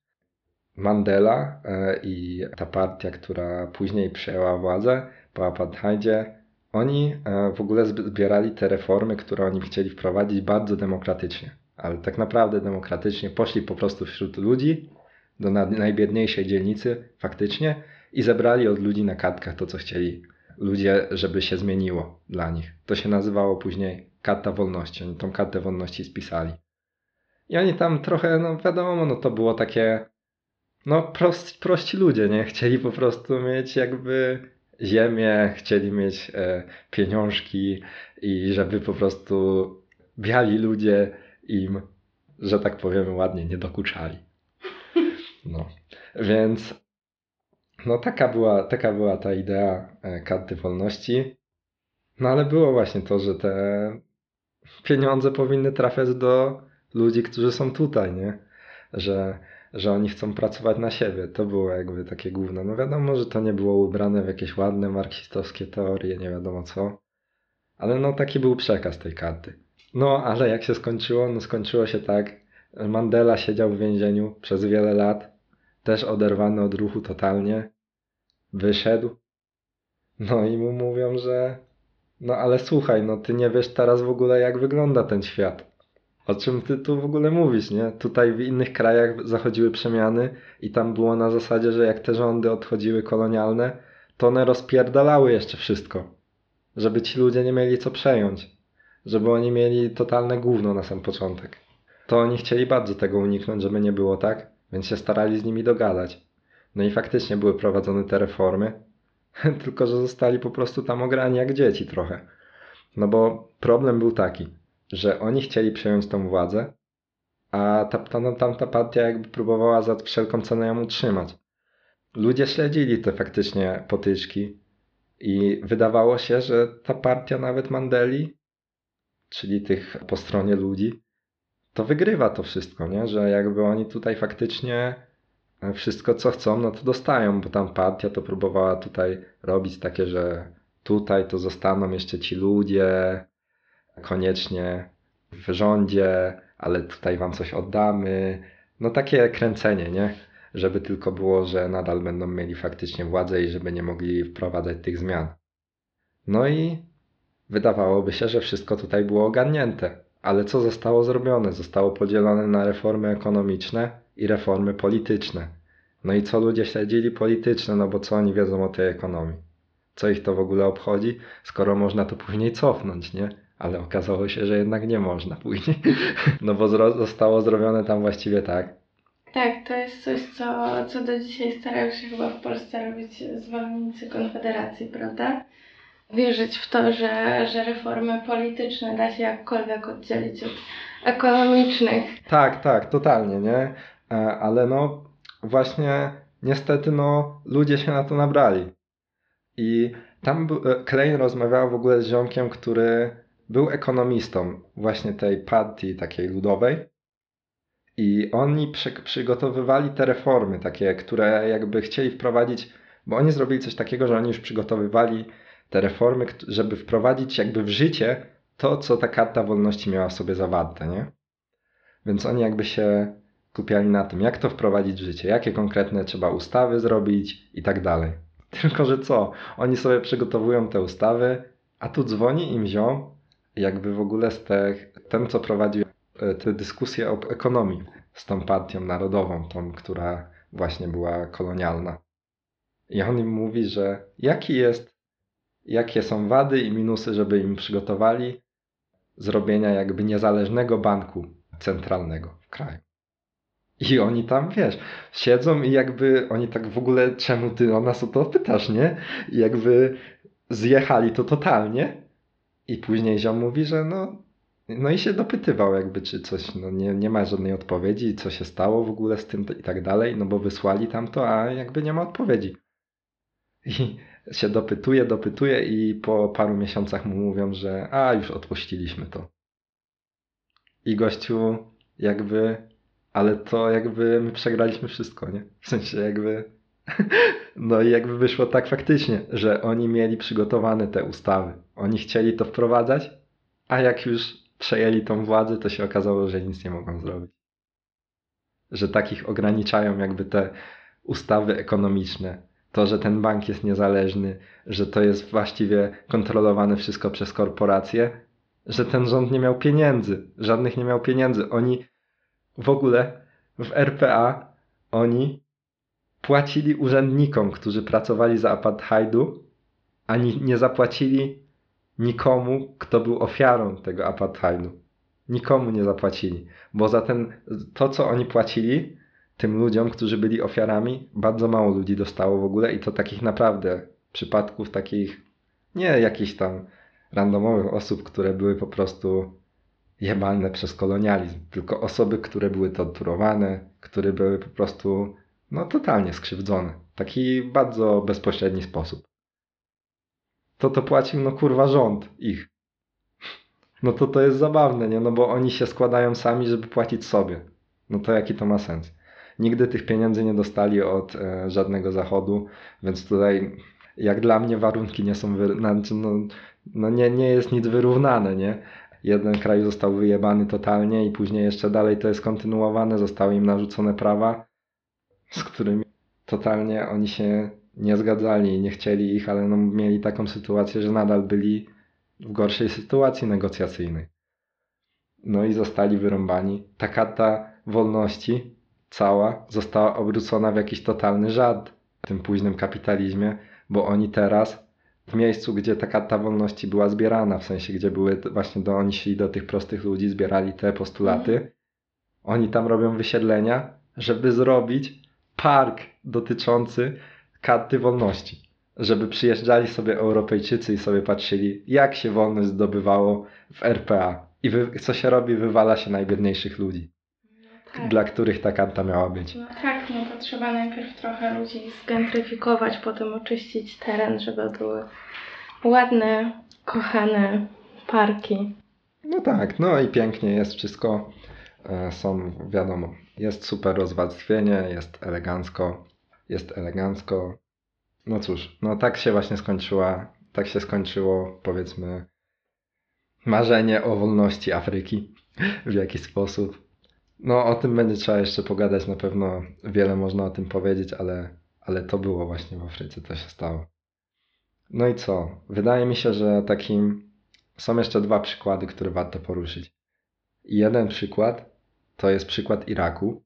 Mandela e, i ta partia, która później przejęła władzę po apartheidzie, oni e, w ogóle zbierali te reformy, które oni chcieli wprowadzić bardzo demokratycznie. Ale tak naprawdę demokratycznie poszli po prostu wśród ludzi do najbiedniejszej dzielnicy faktycznie i zebrali od ludzi na kartkach to, co chcieli ludzie, żeby się zmieniło dla nich. To się nazywało później Karta Wolności. Oni tą Kartę Wolności spisali. I oni tam trochę, no wiadomo, no to było takie, no prost, prości ludzie, nie? Chcieli po prostu mieć jakby ziemię, chcieli mieć e, pieniążki i żeby po prostu biali ludzie im, że tak powiemy ładnie, nie dokuczali. No, więc no taka była, taka była ta idea e, karty wolności. No ale było właśnie to, że te pieniądze powinny trafiać do ludzi, którzy są tutaj, nie? Że, że oni chcą pracować na siebie. To było jakby takie główne. No wiadomo, że to nie było ubrane w jakieś ładne marksistowskie teorie, nie wiadomo co. Ale no taki był przekaz tej karty. No ale jak się skończyło? No skończyło się tak. Mandela siedział w więzieniu przez wiele lat też oderwany od ruchu totalnie, wyszedł. No i mu mówią, że no ale słuchaj, no ty nie wiesz teraz w ogóle jak wygląda ten świat. O czym ty tu w ogóle mówisz, nie? Tutaj w innych krajach zachodziły przemiany i tam było na zasadzie, że jak te rządy odchodziły kolonialne, to one rozpierdalały jeszcze wszystko. Żeby ci ludzie nie mieli co przejąć. Żeby oni mieli totalne gówno na sam początek. To oni chcieli bardzo tego uniknąć, żeby nie było tak więc się starali z nimi dogadać. No i faktycznie były prowadzone te reformy, [laughs] tylko że zostali po prostu tam ograni jak dzieci trochę. No bo problem był taki, że oni chcieli przejąć tą władzę, a ta, ta, tamta partia jakby próbowała za wszelką cenę ją utrzymać. Ludzie śledzili te faktycznie potyczki i wydawało się, że ta partia nawet Mandeli, czyli tych po stronie ludzi, to wygrywa to wszystko, nie? Że jakby oni tutaj faktycznie e, wszystko co chcą, no to dostają, bo tam partia to próbowała tutaj robić takie, że tutaj to zostaną jeszcze ci ludzie, koniecznie w rządzie, ale tutaj wam coś oddamy. No takie kręcenie, nie? Żeby tylko było, że nadal będą mieli faktycznie władzę i żeby nie mogli wprowadzać tych zmian. No i wydawałoby się, że wszystko tutaj było ogarnięte. Ale co zostało zrobione? Zostało podzielone na reformy ekonomiczne i reformy polityczne. No i co ludzie śledzili polityczne, no bo co oni wiedzą o tej ekonomii? Co ich to w ogóle obchodzi, skoro można to później cofnąć, nie? Ale okazało się, że jednak nie można [laughs] później. No bo zostało zrobione tam właściwie tak. Tak, to jest coś, co, co do dzisiaj starają się chyba w Polsce robić zwolennicy Konfederacji, prawda? Wierzyć w to, że, że reformy polityczne da się jakkolwiek oddzielić od ekonomicznych. Tak, tak, totalnie, nie? E, ale no właśnie niestety no ludzie się na to nabrali. I tam e, Klein rozmawiał w ogóle z ziomkiem, który był ekonomistą właśnie tej partii takiej ludowej. I oni przy, przygotowywali te reformy takie, które jakby chcieli wprowadzić, bo oni zrobili coś takiego, że oni już przygotowywali te reformy, żeby wprowadzić jakby w życie to, co ta karta wolności miała w sobie zawarte, nie? Więc oni jakby się kupiali na tym, jak to wprowadzić w życie, jakie konkretne trzeba ustawy zrobić i tak dalej. [laughs] Tylko, że co? Oni sobie przygotowują te ustawy, a tu dzwoni im ziom, jakby w ogóle z te, ten, co prowadził e, te dyskusje o ekonomii z tą partią narodową, tą, która właśnie była kolonialna. I on im mówi, że jaki jest jakie są wady i minusy, żeby im przygotowali zrobienia jakby niezależnego banku centralnego w kraju. I oni tam, wiesz, siedzą i jakby oni tak w ogóle, czemu ty o nas o to pytasz, nie? I jakby zjechali to totalnie. I później ziom mówi, że no, no i się dopytywał jakby, czy coś, no nie, nie ma żadnej odpowiedzi, co się stało w ogóle z tym i tak dalej, no bo wysłali tam to, a jakby nie ma odpowiedzi. I się dopytuje, dopytuje i po paru miesiącach mu mówią, że a już odpuściliśmy to. I gościu jakby, ale to jakby my przegraliśmy wszystko, nie? W sensie jakby, [laughs] no i jakby wyszło tak faktycznie, że oni mieli przygotowane te ustawy. Oni chcieli to wprowadzać, a jak już przejęli tą władzę, to się okazało, że nic nie mogą zrobić. Że takich ograniczają jakby te ustawy ekonomiczne. To, że ten bank jest niezależny, że to jest właściwie kontrolowane wszystko przez korporacje, że ten rząd nie miał pieniędzy, żadnych nie miał pieniędzy. Oni w ogóle w RPA oni płacili urzędnikom, którzy pracowali za apartheidu, ani nie zapłacili nikomu, kto był ofiarą tego apartheidu. Nikomu nie zapłacili, bo za ten, to co oni płacili tym ludziom, którzy byli ofiarami, bardzo mało ludzi dostało w ogóle i to takich naprawdę przypadków takich, nie jakichś tam randomowych osób, które były po prostu jebane przez kolonializm, tylko osoby, które były torturowane, które były po prostu no totalnie skrzywdzone. Taki bardzo bezpośredni sposób. To to płacił no kurwa rząd ich. No to to jest zabawne, nie? No bo oni się składają sami, żeby płacić sobie. No to jaki to ma sens? Nigdy tych pieniędzy nie dostali od e, żadnego zachodu, więc tutaj jak dla mnie warunki nie są, wy... znaczy, no, no nie, nie jest nic wyrównane, nie? Jeden kraj został wyjebany totalnie i później jeszcze dalej to jest kontynuowane, zostały im narzucone prawa, z którymi totalnie oni się nie zgadzali i nie chcieli ich, ale no mieli taką sytuację, że nadal byli w gorszej sytuacji negocjacyjnej. No i zostali wyrąbani. Ta karta wolności cała została obrócona w jakiś totalny żart w tym późnym kapitalizmie, bo oni teraz w miejscu, gdzie ta karta wolności była zbierana, w sensie gdzie były właśnie do, oni szli do tych prostych ludzi, zbierali te postulaty, oni tam robią wysiedlenia, żeby zrobić park dotyczący karty wolności. Żeby przyjeżdżali sobie Europejczycy i sobie patrzyli, jak się wolność zdobywało w RPA. I wy, co się robi, wywala się najbiedniejszych ludzi, Tak. dla których ta karta miała być. No tak, no to trzeba najpierw trochę ludzi zgentryfikować, potem oczyścić teren, żeby były ładne, kochane parki. No tak, no i pięknie jest wszystko. E, Są, wiadomo, jest super rozwarstwienie, jest elegancko, jest elegancko. No cóż, no tak się właśnie skończyła, tak się skończyło, powiedzmy, marzenie o wolności Afryki w jakiś sposób. No o tym będzie trzeba jeszcze pogadać, na pewno wiele można o tym powiedzieć, ale, ale to było właśnie w Afryce, to się stało. No i co? Wydaje mi się, że takim są jeszcze dwa przykłady, które warto poruszyć. Jeden przykład to jest przykład Iraku.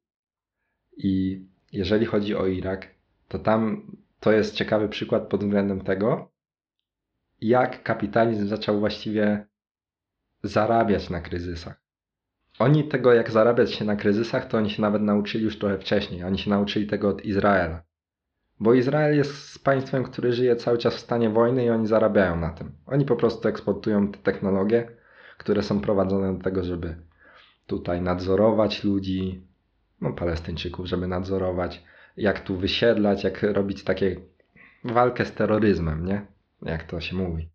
I jeżeli chodzi o Irak, to tam to jest ciekawy przykład pod względem tego, jak kapitalizm zaczął właściwie zarabiać na kryzysach. Oni tego, jak zarabiać się na kryzysach, to oni się nawet nauczyli już trochę wcześniej. Oni się nauczyli tego od Izraela. Bo Izrael jest państwem, które żyje cały czas w stanie wojny i oni zarabiają na tym. Oni po prostu eksportują te technologie, które są prowadzone do tego, żeby tutaj nadzorować ludzi, no Palestyńczyków, żeby nadzorować, jak tu wysiedlać, jak robić takie walkę z terroryzmem, nie? Jak to się mówi.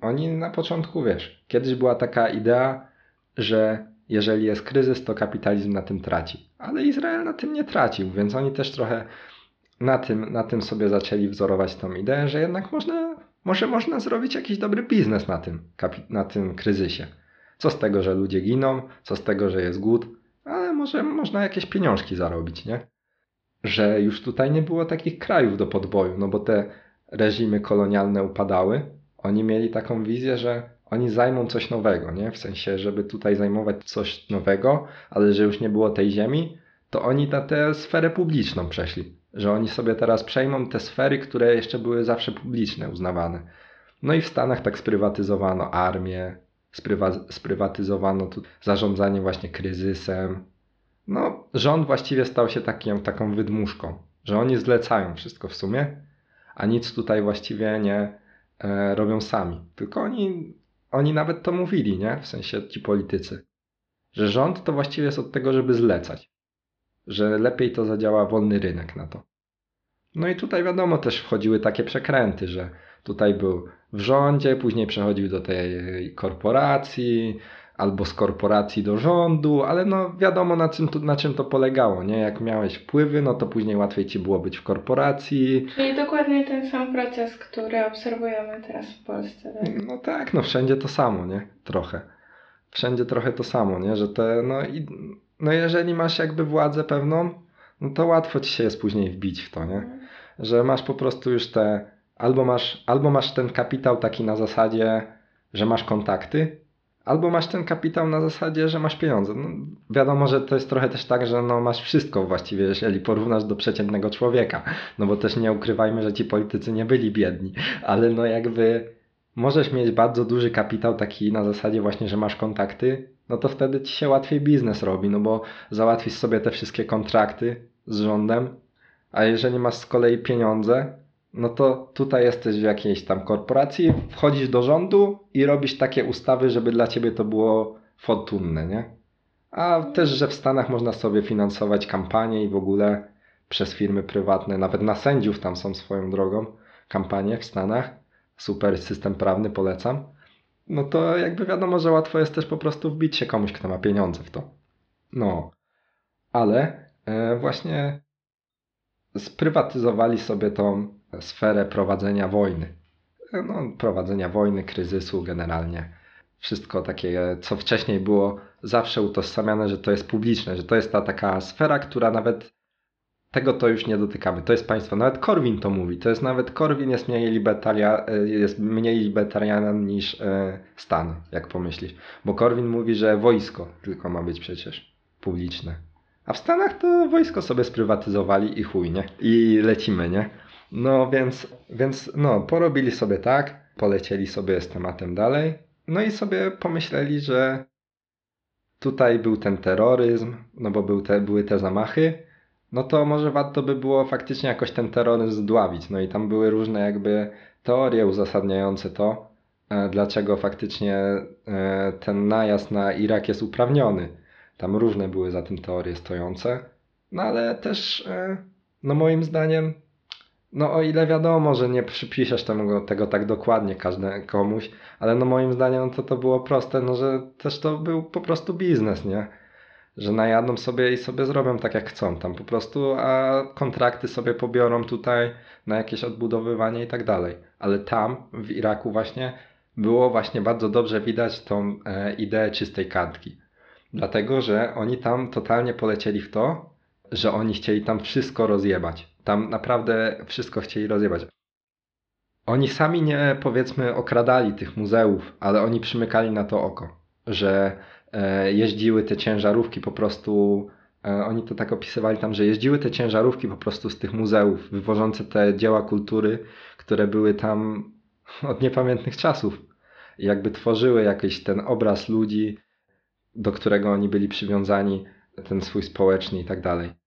Oni na początku, wiesz, kiedyś była taka idea, że jeżeli jest kryzys, to kapitalizm na tym traci. Ale Izrael na tym nie tracił, więc oni też trochę na tym, na tym sobie zaczęli wzorować tą ideę, że jednak można, może można zrobić jakiś dobry biznes na tym, na tym kryzysie. Co z tego, że ludzie giną, co z tego, że jest głód, ale może można jakieś pieniążki zarobić, nie? Że już tutaj nie było takich krajów do podboju, no bo te reżimy kolonialne upadały. Oni mieli taką wizję, że oni zajmą coś nowego, nie? W sensie, żeby tutaj zajmować coś nowego, ale że już nie było tej ziemi, to oni na tę sferę publiczną przeszli. Że oni sobie teraz przejmą te sfery, które jeszcze były zawsze publiczne, uznawane. No i w Stanach tak sprywatyzowano armię, sprywa- sprywatyzowano tu zarządzanie właśnie kryzysem. No, rząd właściwie stał się takim, taką wydmuszką, że oni zlecają wszystko w sumie, a nic tutaj właściwie nie e, robią sami. Tylko oni, oni nawet to mówili, nie? W sensie ci politycy. Że rząd to właściwie jest od tego, żeby zlecać. Że lepiej to zadziała wolny rynek na to. No i tutaj wiadomo też wchodziły takie przekręty, że tutaj był w rządzie, później przechodził do tej korporacji, albo z korporacji do rządu, ale no wiadomo na czym, to, na czym to polegało, nie? Jak miałeś wpływy, no to później łatwiej ci było być w korporacji. Czyli dokładnie ten sam proces, który obserwujemy teraz w Polsce. Tak? No tak, no wszędzie to samo, nie? Trochę. Wszędzie trochę to samo, nie? Że te, no i, no jeżeli masz jakby władzę pewną, no to łatwo ci się jest później wbić w to, nie? Że masz po prostu już te, albo masz, albo masz ten kapitał taki na zasadzie, że masz kontakty, albo masz ten kapitał na zasadzie, że masz pieniądze. No, wiadomo, że to jest trochę też tak, że no masz wszystko właściwie, jeżeli porównasz do przeciętnego człowieka. No bo też nie ukrywajmy, że ci politycy nie byli biedni, ale no jakby możesz mieć bardzo duży kapitał taki na zasadzie właśnie, że masz kontakty, no to wtedy ci się łatwiej biznes robi, no bo załatwisz sobie te wszystkie kontrakty z rządem, a jeżeli masz z kolei pieniądze, no to tutaj jesteś w jakiejś tam korporacji, wchodzisz do rządu i robisz takie ustawy, żeby dla ciebie to było fortunne, nie? A też, że w Stanach można sobie finansować kampanie i w ogóle przez firmy prywatne, nawet na sędziów tam są swoją drogą kampanie w Stanach. Super system prawny, polecam. No to jakby wiadomo, że łatwo jest też po prostu wbić się komuś, kto ma pieniądze w to. No, ale e, właśnie sprywatyzowali sobie tą sferę prowadzenia wojny. No, prowadzenia wojny, kryzysu generalnie. Wszystko takie, co wcześniej było zawsze utożsamiane, że to jest publiczne, że to jest ta taka sfera, która nawet tego to już nie dotykamy. To jest państwo. Nawet Korwin to mówi. To jest nawet Korwin jest mniej, libertaria, jest mniej libertarianem niż e, Stan, jak pomyślisz. Bo Korwin mówi, że wojsko tylko ma być przecież publiczne. A w Stanach to wojsko sobie sprywatyzowali i chuj, nie? I lecimy, nie? No więc, więc no, porobili sobie tak, polecieli sobie z tematem dalej. No i sobie pomyśleli, że tutaj był ten terroryzm, no bo był te, były te zamachy, no to może warto by było faktycznie jakoś ten terroryzm zdławić. No i tam były różne jakby teorie uzasadniające to, e, dlaczego faktycznie e, ten najazd na Irak jest uprawniony. Tam różne były za tym teorie stojące. No ale też, e, no moim zdaniem, no o ile wiadomo, że nie przypiszesz tego, tego tak dokładnie każde, komuś, ale no moim zdaniem to to było proste, no że też to był po prostu biznes, nie? Że najadą sobie i sobie zrobią tak jak chcą tam po prostu, a kontrakty sobie pobiorą tutaj na jakieś odbudowywanie i tak dalej. Ale tam w Iraku właśnie było właśnie bardzo dobrze widać tą e, ideę czystej kartki. Dlatego, że oni tam totalnie polecieli w to, że oni chcieli tam wszystko rozjebać. Tam naprawdę wszystko chcieli rozjebać. Oni sami nie, powiedzmy, okradali tych muzeów, ale oni przymykali na to oko, że e, jeździły te ciężarówki po prostu. E, oni to tak opisywali tam, że jeździły te ciężarówki po prostu z tych muzeów, wywożące te dzieła kultury, które były tam od niepamiętnych czasów. I jakby tworzyły jakiś ten obraz ludzi, do którego oni byli przywiązani, ten swój społeczny i tak dalej.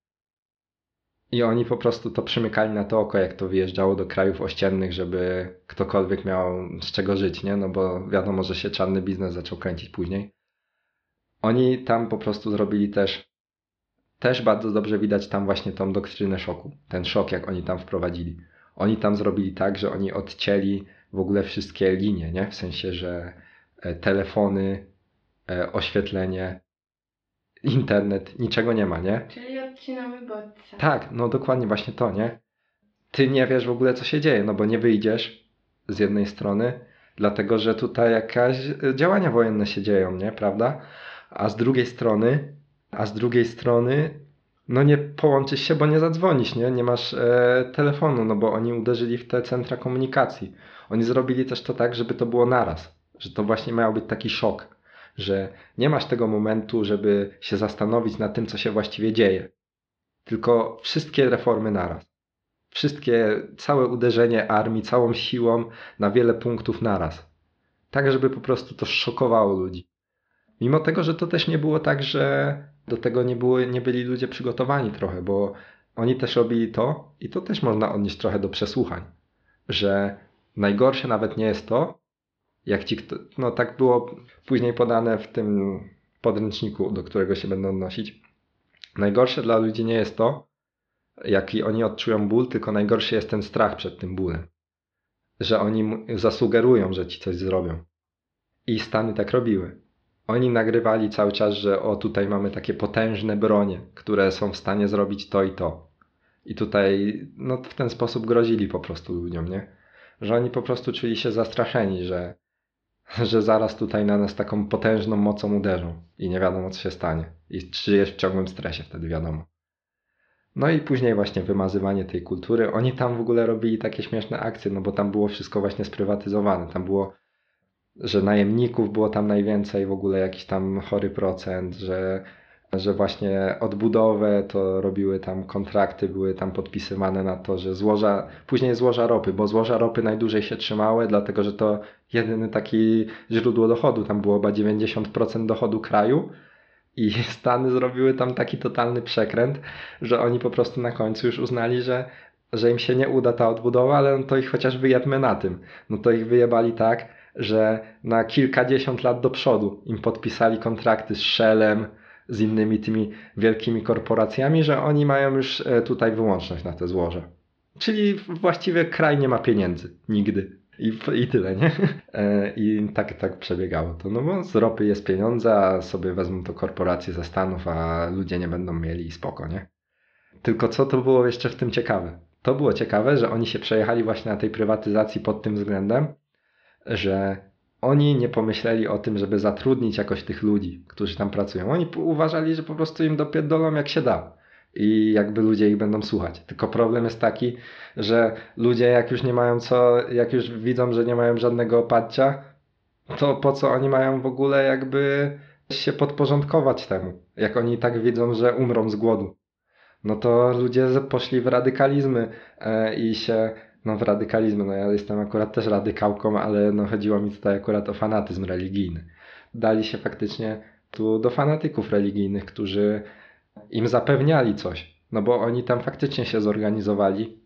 I oni po prostu to przymykali na to oko, jak to wyjeżdżało do krajów ościennych, żeby ktokolwiek miał z czego żyć, nie? No bo wiadomo, że się czarny biznes zaczął kręcić później. Oni tam po prostu zrobili też, też bardzo dobrze widać tam właśnie tą doktrynę szoku. Ten szok, jak oni tam wprowadzili. Oni tam zrobili tak, że oni odcięli w ogóle wszystkie linie, nie? W sensie, że e, telefony, e, oświetlenie, internet, niczego nie ma, nie? Czyli odcinamy bodźce. Tak, no dokładnie właśnie to, nie? Ty nie wiesz w ogóle, co się dzieje, no bo nie wyjdziesz z jednej strony, dlatego że tutaj jakaś działania wojenne się dzieją, nie? Prawda? A z drugiej strony, a z drugiej strony, no nie połączysz się, bo nie zadzwonisz, nie? Nie masz e, telefonu, no bo oni uderzyli w te centra komunikacji. Oni zrobili też to tak, żeby to było naraz, że to właśnie miał być taki szok, że nie masz tego momentu, żeby się zastanowić nad tym, co się właściwie dzieje tylko wszystkie reformy naraz. Wszystkie, całe uderzenie armii, całą siłą na wiele punktów naraz. Tak, żeby po prostu to szokowało ludzi. Mimo tego, że to też nie było tak, że do tego nie, było, nie byli ludzie przygotowani trochę, bo oni też robili to i to też można odnieść trochę do przesłuchań, że najgorsze nawet nie jest to, jak ci kto, no tak było później podane w tym podręczniku, do którego się będę odnosić, Najgorsze dla ludzi nie jest to, jaki oni odczują ból, tylko najgorszy jest ten strach przed tym bólem. Że oni zasugerują, że ci coś zrobią. I Stany tak robiły. Oni nagrywali cały czas, że o tutaj mamy takie potężne bronie, które są w stanie zrobić to i to. I tutaj no, w ten sposób grozili po prostu ludziom, nie? Że oni po prostu czuli się zastraszeni, że, [laughs] że zaraz tutaj na nas taką potężną mocą uderzą i nie wiadomo co się stanie. I czy jest w ciągłym stresie wtedy wiadomo. No i później właśnie wymazywanie tej kultury. Oni tam w ogóle robili takie śmieszne akcje, no bo tam było wszystko właśnie sprywatyzowane. Tam było, że najemników było tam najwięcej, w ogóle jakiś tam chory procent, że, że właśnie odbudowę to robiły tam kontrakty, były tam podpisywane na to, że złoża, później złoża ropy, bo złoża ropy najdłużej się trzymały, dlatego że to jedyny taki źródło dochodu. Tam było chyba 90% dochodu kraju. I [laughs] Stany zrobiły tam taki totalny przekręt, że oni po prostu na końcu już uznali, że, że im się nie uda ta odbudowa, ale no to ich chociaż wyjebmy na tym. No to ich wyjebali tak, że na kilkadziesiąt lat do przodu im podpisali kontrakty z Shellem, z innymi tymi wielkimi korporacjami, że oni mają już e, tutaj wyłączność na te złoża. Czyli właściwie kraj nie ma pieniędzy. Nigdy. I, I tyle, nie? E, I tak, tak przebiegało to. No bo z ropy jest pieniądze, a sobie wezmą to korporacje ze Stanów, a ludzie nie będą mieli i spoko, nie? Tylko co to było jeszcze w tym ciekawe? To było ciekawe, że oni się przejechali właśnie na tej prywatyzacji pod tym względem, że oni nie pomyśleli o tym, żeby zatrudnić jakoś tych ludzi, którzy tam pracują. Oni uważali, że po prostu im dopierdolą jak się da i jakby ludzie ich będą słuchać. Tylko problem jest taki, że ludzie jak już nie mają co, jak już widzą, że nie mają żadnego oparcia, to po co oni mają w ogóle jakby się podporządkować temu? Jak oni tak widzą, że umrą z głodu. No to ludzie poszli w radykalizmy e, i się, no w radykalizmy, no ja jestem akurat też radykałką, ale no chodziło mi tutaj akurat o fanatyzm religijny. Dali się faktycznie tu do fanatyków religijnych, którzy im zapewniali coś. No bo oni tam faktycznie się zorganizowali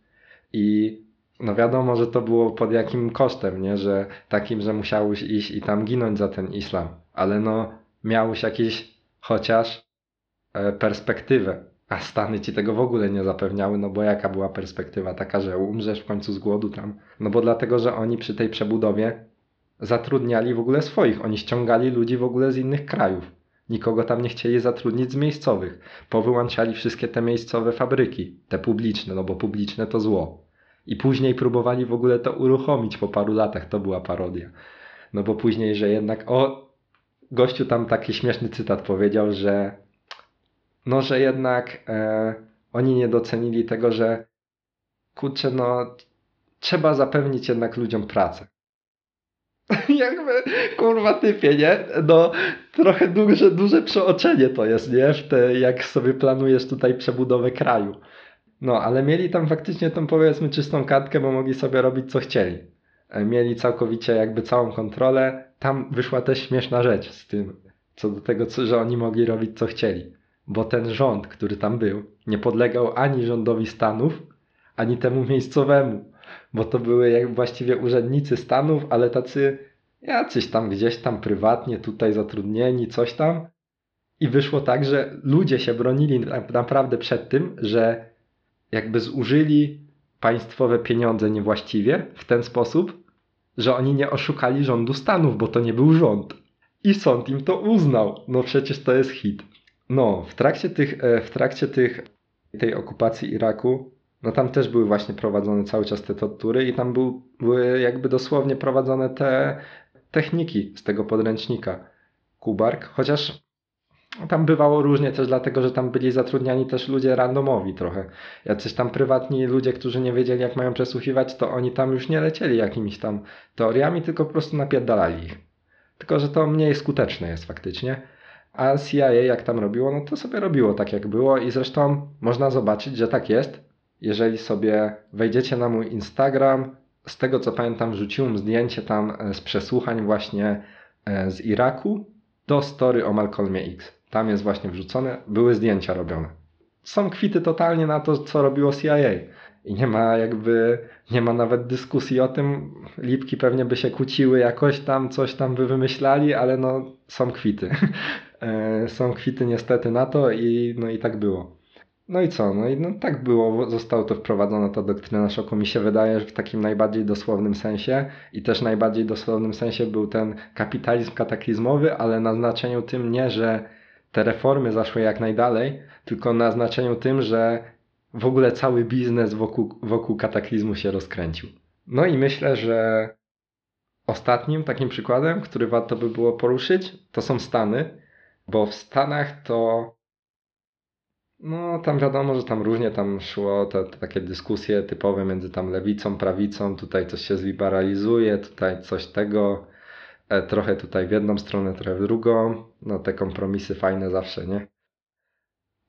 i no wiadomo, że to było pod jakim kosztem, nie? Że takim, że musiałeś iść i tam ginąć za ten islam. Ale no miałeś jakieś chociaż e, perspektywę. A Stany ci tego w ogóle nie zapewniały, no bo jaka była perspektywa taka, że umrzesz w końcu z głodu tam? No bo dlatego, że oni przy tej przebudowie zatrudniali w ogóle swoich. Oni ściągali ludzi w ogóle z innych krajów. Nikogo tam nie chcieli zatrudnić z miejscowych. Powyłączali wszystkie te miejscowe fabryki, te publiczne, no bo publiczne to zło. I później próbowali w ogóle to uruchomić po paru latach. To była parodia. No bo później, że jednak. O, gościu tam taki śmieszny cytat powiedział, że. No, że jednak e, oni nie docenili tego, że. Kurczę, no. Trzeba zapewnić jednak ludziom pracę. [laughs] Jakby, kurwa typie, nie? No, trochę duże, duże przeoczenie to jest, nie? W te, jak sobie planujesz tutaj przebudowę kraju. No, ale mieli tam faktycznie tą powiedzmy czystą kartkę, bo mogli sobie robić co chcieli. E, Mieli całkowicie jakby całą kontrolę. Tam wyszła też śmieszna rzecz z tym, co do tego, co, że oni mogli robić co chcieli. Bo ten rząd, który tam był, nie podlegał ani rządowi Stanów, ani temu miejscowemu. Bo to były jak właściwie urzędnicy Stanów, ale tacy jacyś tam gdzieś tam prywatnie tutaj zatrudnieni, coś tam. I wyszło tak, że ludzie się bronili na- naprawdę przed tym, że jakby zużyli państwowe pieniądze niewłaściwie w ten sposób, że oni nie oszukali rządu Stanów, bo to nie był rząd. I sąd im to uznał. No przecież to jest hit. No, w trakcie tych, e, w trakcie tych, tej okupacji Iraku, no tam też były właśnie prowadzone cały czas te tortury i tam był, były jakby dosłownie prowadzone te techniki z tego podręcznika Kubark, chociaż tam bywało różnie też dlatego, że tam byli zatrudniani też ludzie randomowi trochę. Jacyś tam prywatni ludzie, którzy nie wiedzieli jak mają przesłuchiwać, to oni tam już nie lecieli jakimiś tam teoriami, tylko po prostu napierdalali ich. Tylko, że to mniej skuteczne jest faktycznie. A CIA jak tam robiło, no to sobie robiło tak jak było i zresztą można zobaczyć, że tak jest. Jeżeli sobie wejdziecie na mój Instagram, z tego co pamiętam wrzuciłem zdjęcie tam e, z przesłuchań właśnie e, z Iraku do story o Malcolmie X. Tam jest właśnie wrzucone, były zdjęcia robione. Są kwity totalnie na to, co robiło CIA. I nie ma jakby, nie ma nawet dyskusji o tym. Lipki pewnie by się kłóciły jakoś tam, coś tam by wymyślali, ale no są kwity. [laughs] E, są kwity niestety na to i no i tak było. No i co? No i no tak było, zostało to wprowadzone, ta doktryna szoku. Mi się wydaje, że w takim najbardziej dosłownym sensie i też najbardziej dosłownym sensie był ten kapitalizm kataklizmowy, ale na znaczeniu tym nie, że te reformy zaszły jak najdalej, tylko na znaczeniu tym, że w ogóle cały biznes wokół, wokół kataklizmu się rozkręcił. No i myślę, że ostatnim takim przykładem, który warto by było poruszyć, to są Stany, bo w Stanach to no, tam wiadomo, że tam różnie tam szło te, te takie dyskusje typowe między tam lewicą, prawicą, tutaj coś się zliberalizuje, tutaj coś tego, e, trochę tutaj w jedną stronę, trochę w drugą, no te kompromisy fajne zawsze, nie?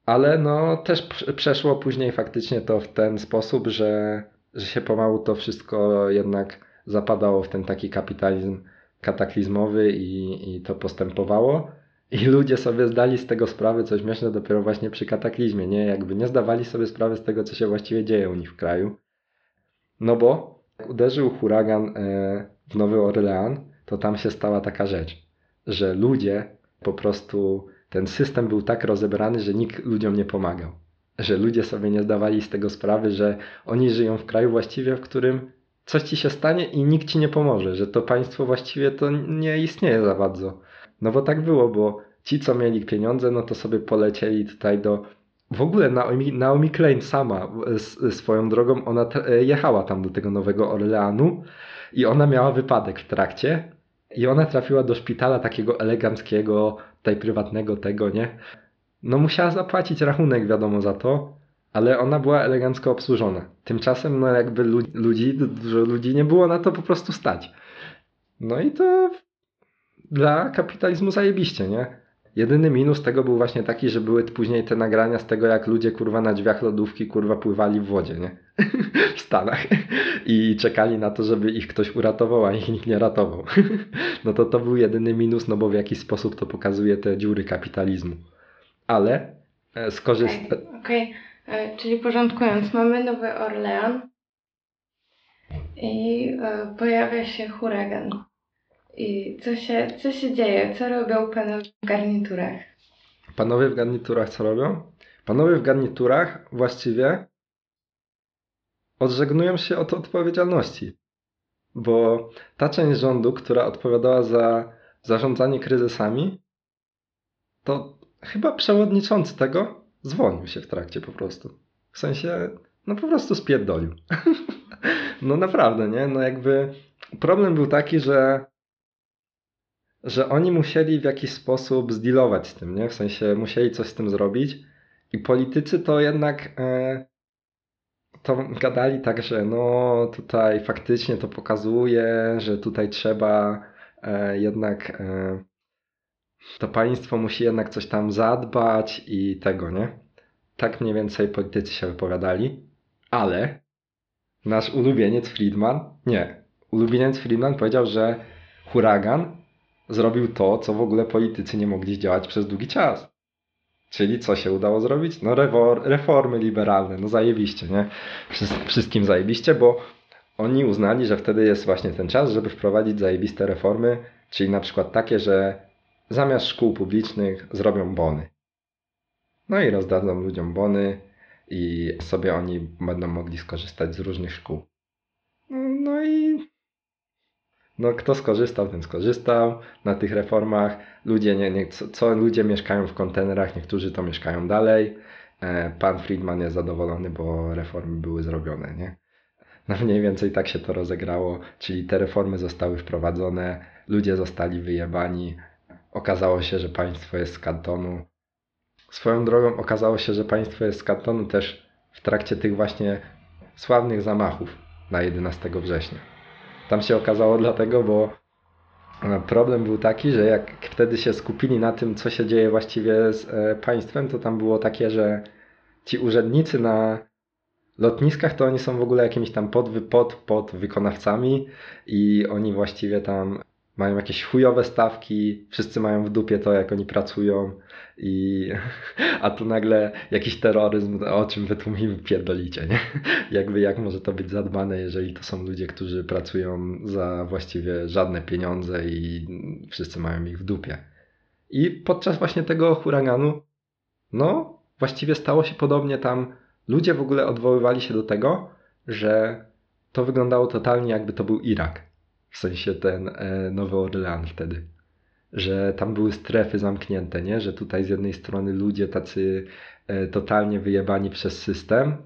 Ale no też prz- przeszło później faktycznie to w ten sposób, że, że się pomału to wszystko jednak zapadało w ten taki kapitalizm kataklizmowy i, i to postępowało. I ludzie sobie zdali z tego sprawę, co śmieszne, dopiero właśnie przy kataklizmie, nie? Jakby nie zdawali sobie sprawy z tego, co się właściwie dzieje u nich w kraju. No bo uderzył huragan e, w Nowy Orlean, to tam się stała taka rzecz, że ludzie po prostu, ten system był tak rozebrany, że nikt ludziom nie pomagał. Że ludzie sobie nie zdawali z tego sprawy, że oni żyją w kraju właściwie, w którym coś ci się stanie i nikt ci nie pomoże, że to państwo właściwie to nie istnieje za bardzo. No bo tak było, bo ci, co mieli pieniądze, no to sobie polecieli tutaj do. W ogóle Naomi, Naomi Klein sama s- swoją drogą, ona e, jechała tam do tego Nowego Orleanu i ona miała wypadek w trakcie i ona trafiła do szpitala takiego eleganckiego, tutaj prywatnego tego, nie? No musiała zapłacić rachunek, wiadomo, za to, ale ona była elegancko obsłużona. Tymczasem, no jakby lu- ludzi, dużo ludzi nie było na to po prostu stać. No i to dla kapitalizmu zajebiście, nie? Jedyny minus tego był właśnie taki, że były później te nagrania z tego, jak ludzie kurwa na drzwiach lodówki kurwa pływali w wodzie, nie? [laughs] w Stanach. I czekali na to, żeby ich ktoś uratował, a ich nikt nie ratował. [laughs] no to to był jedyny minus, no bo w jakiś sposób to pokazuje te dziury kapitalizmu. Ale e, skorzysta... Okej, e, czyli porządkując, mamy Nowy Orlean i e, pojawia się huragan. I co się, co się dzieje? Co robią panowie w garniturach? Panowie w garniturach co robią? Panowie w garniturach właściwie odżegnują się od odpowiedzialności. Bo ta część rządu, która odpowiadała za zarządzanie kryzysami, to chyba przewodniczący tego zwolnił się w trakcie po prostu. W sensie, no po prostu spierdolił. [laughs] no naprawdę, nie? No jakby problem był taki, że że oni musieli w jakiś sposób zdealować z tym, nie? W sensie musieli coś z tym zrobić i politycy to jednak e, to gadali tak, że no tutaj faktycznie to pokazuje, że tutaj trzeba e, jednak e, to państwo musi jednak coś tam zadbać i tego, nie? Tak mniej więcej politycy się wypowiadali, ale nasz ulubieniec Friedman, nie, ulubieniec Friedman powiedział, że huragan zrobił to, co w ogóle politycy nie mogli zdziałać przez długi czas. Czyli co się udało zrobić? No reformy liberalne, no zajebiście, nie? Wszys- wszystkim zajebiście, bo oni uznali, że wtedy jest właśnie ten czas, żeby wprowadzić zajebiste reformy, czyli na przykład takie, że zamiast szkół publicznych zrobią bony. No i rozdadzą ludziom bony i sobie oni będą mogli skorzystać z różnych szkół. No i no kto skorzystał, ten skorzystał na tych reformach. Ludzie, nie, nie, co, co ludzie mieszkają w kontenerach, niektórzy to mieszkają dalej. E, Pan Friedman jest zadowolony, bo reformy były zrobione, nie? No mniej więcej tak się to rozegrało, czyli te reformy zostały wprowadzone, ludzie zostali wyjebani. Okazało się, że państwo jest z kantonu. Swoją drogą okazało się, że państwo jest z kantonu też w trakcie tych właśnie sławnych zamachów na 11 września. Tam się okazało dlatego, bo e, problem był taki, że jak wtedy się skupili na tym, co się dzieje właściwie z e, państwem, to tam było takie, że ci urzędnicy na lotniskach to oni są w ogóle jakimiś tam pod, pod, pod wykonawcami i oni właściwie tam mają jakieś chujowe stawki, wszyscy mają w dupie to, jak oni pracują i [laughs] a tu nagle jakiś terroryzm, o czym wy tu mi pierdolicie, nie? [laughs] Jakby jak może to być zadbane, jeżeli to są ludzie, którzy pracują za właściwie żadne pieniądze i wszyscy mają ich w dupie. I podczas właśnie tego huraganu, no, właściwie stało się podobnie tam. Ludzie w ogóle odwoływali się do tego, że to wyglądało totalnie jakby to był Irak. W sensie ten e, Nowy Orlean wtedy. Że tam były strefy zamknięte, nie? Że tutaj z jednej strony ludzie tacy e, totalnie wyjebani przez system,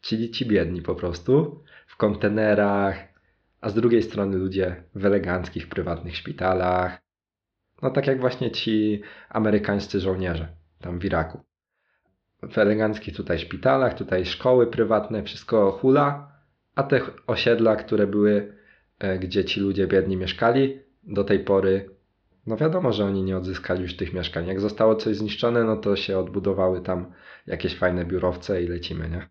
czyli ci biedni po prostu, w kontenerach, a z drugiej strony ludzie w eleganckich, prywatnych szpitalach. No tak jak właśnie ci amerykańscy żołnierze tam w Iraku. W eleganckich tutaj szpitalach, tutaj szkoły prywatne, wszystko hula, a te osiedla, które były, e, gdzie ci ludzie biedni mieszkali, do tej pory, no wiadomo, że oni nie odzyskali już tych mieszkań. Jak zostało coś zniszczone, no to się odbudowały tam jakieś fajne biurowce i lecimy, nie?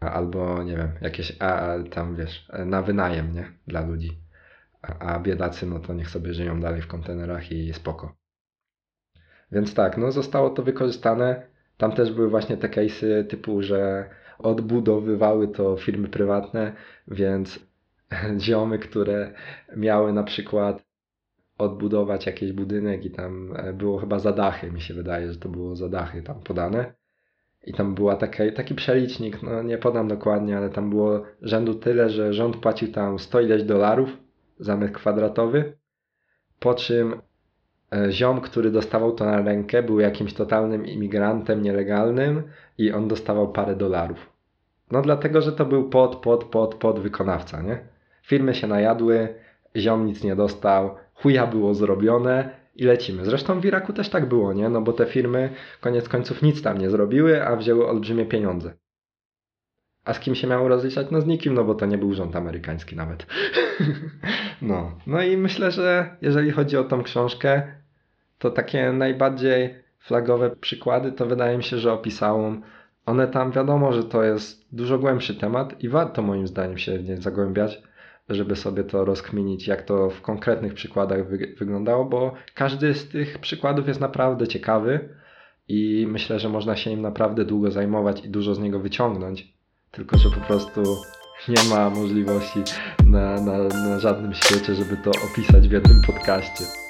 Albo, nie wiem, jakieś, a, tam wiesz, na wynajem, nie? Dla ludzi. A, a biedacy, no to niech sobie żyją dalej w kontenerach i spoko. Więc tak, no zostało to wykorzystane. Tam też były właśnie te case'y typu, że odbudowywały to firmy prywatne, więc [laughs] ziomy, które miały na przykład odbudować jakiś budynek i tam e, było chyba za dachy, mi się wydaje, że to było za dachy tam podane. I tam była taka, taki przelicznik, no nie podam dokładnie, ale tam było rzędu tyle, że rząd płacił tam 100 ileś dolarów za metr kwadratowy, po czym e, ziom, który dostawał to na rękę, był jakimś totalnym imigrantem nielegalnym i on dostawał parę dolarów. No dlatego, że to był pod, pod, pod, pod wykonawca, nie? Firmy się najadły, ziom nic nie dostał, chuja było zrobione i lecimy. Zresztą w Iraku też tak było, nie? No bo te firmy koniec końców nic tam nie zrobiły, a wzięły olbrzymie pieniądze. A z kim się miało rozliczać? No z nikim, no bo to nie był rząd amerykański nawet. [laughs] no. no i myślę, że jeżeli chodzi o tą książkę, to takie najbardziej flagowe przykłady to wydaje mi się, że opisałam. One tam wiadomo, że to jest dużo głębszy temat i warto moim zdaniem się w nie zagłębiać, żeby sobie to rozkminić, jak to w konkretnych przykładach wy- wyglądało, bo każdy z tych przykładów jest naprawdę ciekawy i myślę, że można się nim naprawdę długo zajmować i dużo z niego wyciągnąć. Tylko, że po prostu nie ma możliwości na, na, na żadnym świecie, żeby to opisać w jednym podcaście.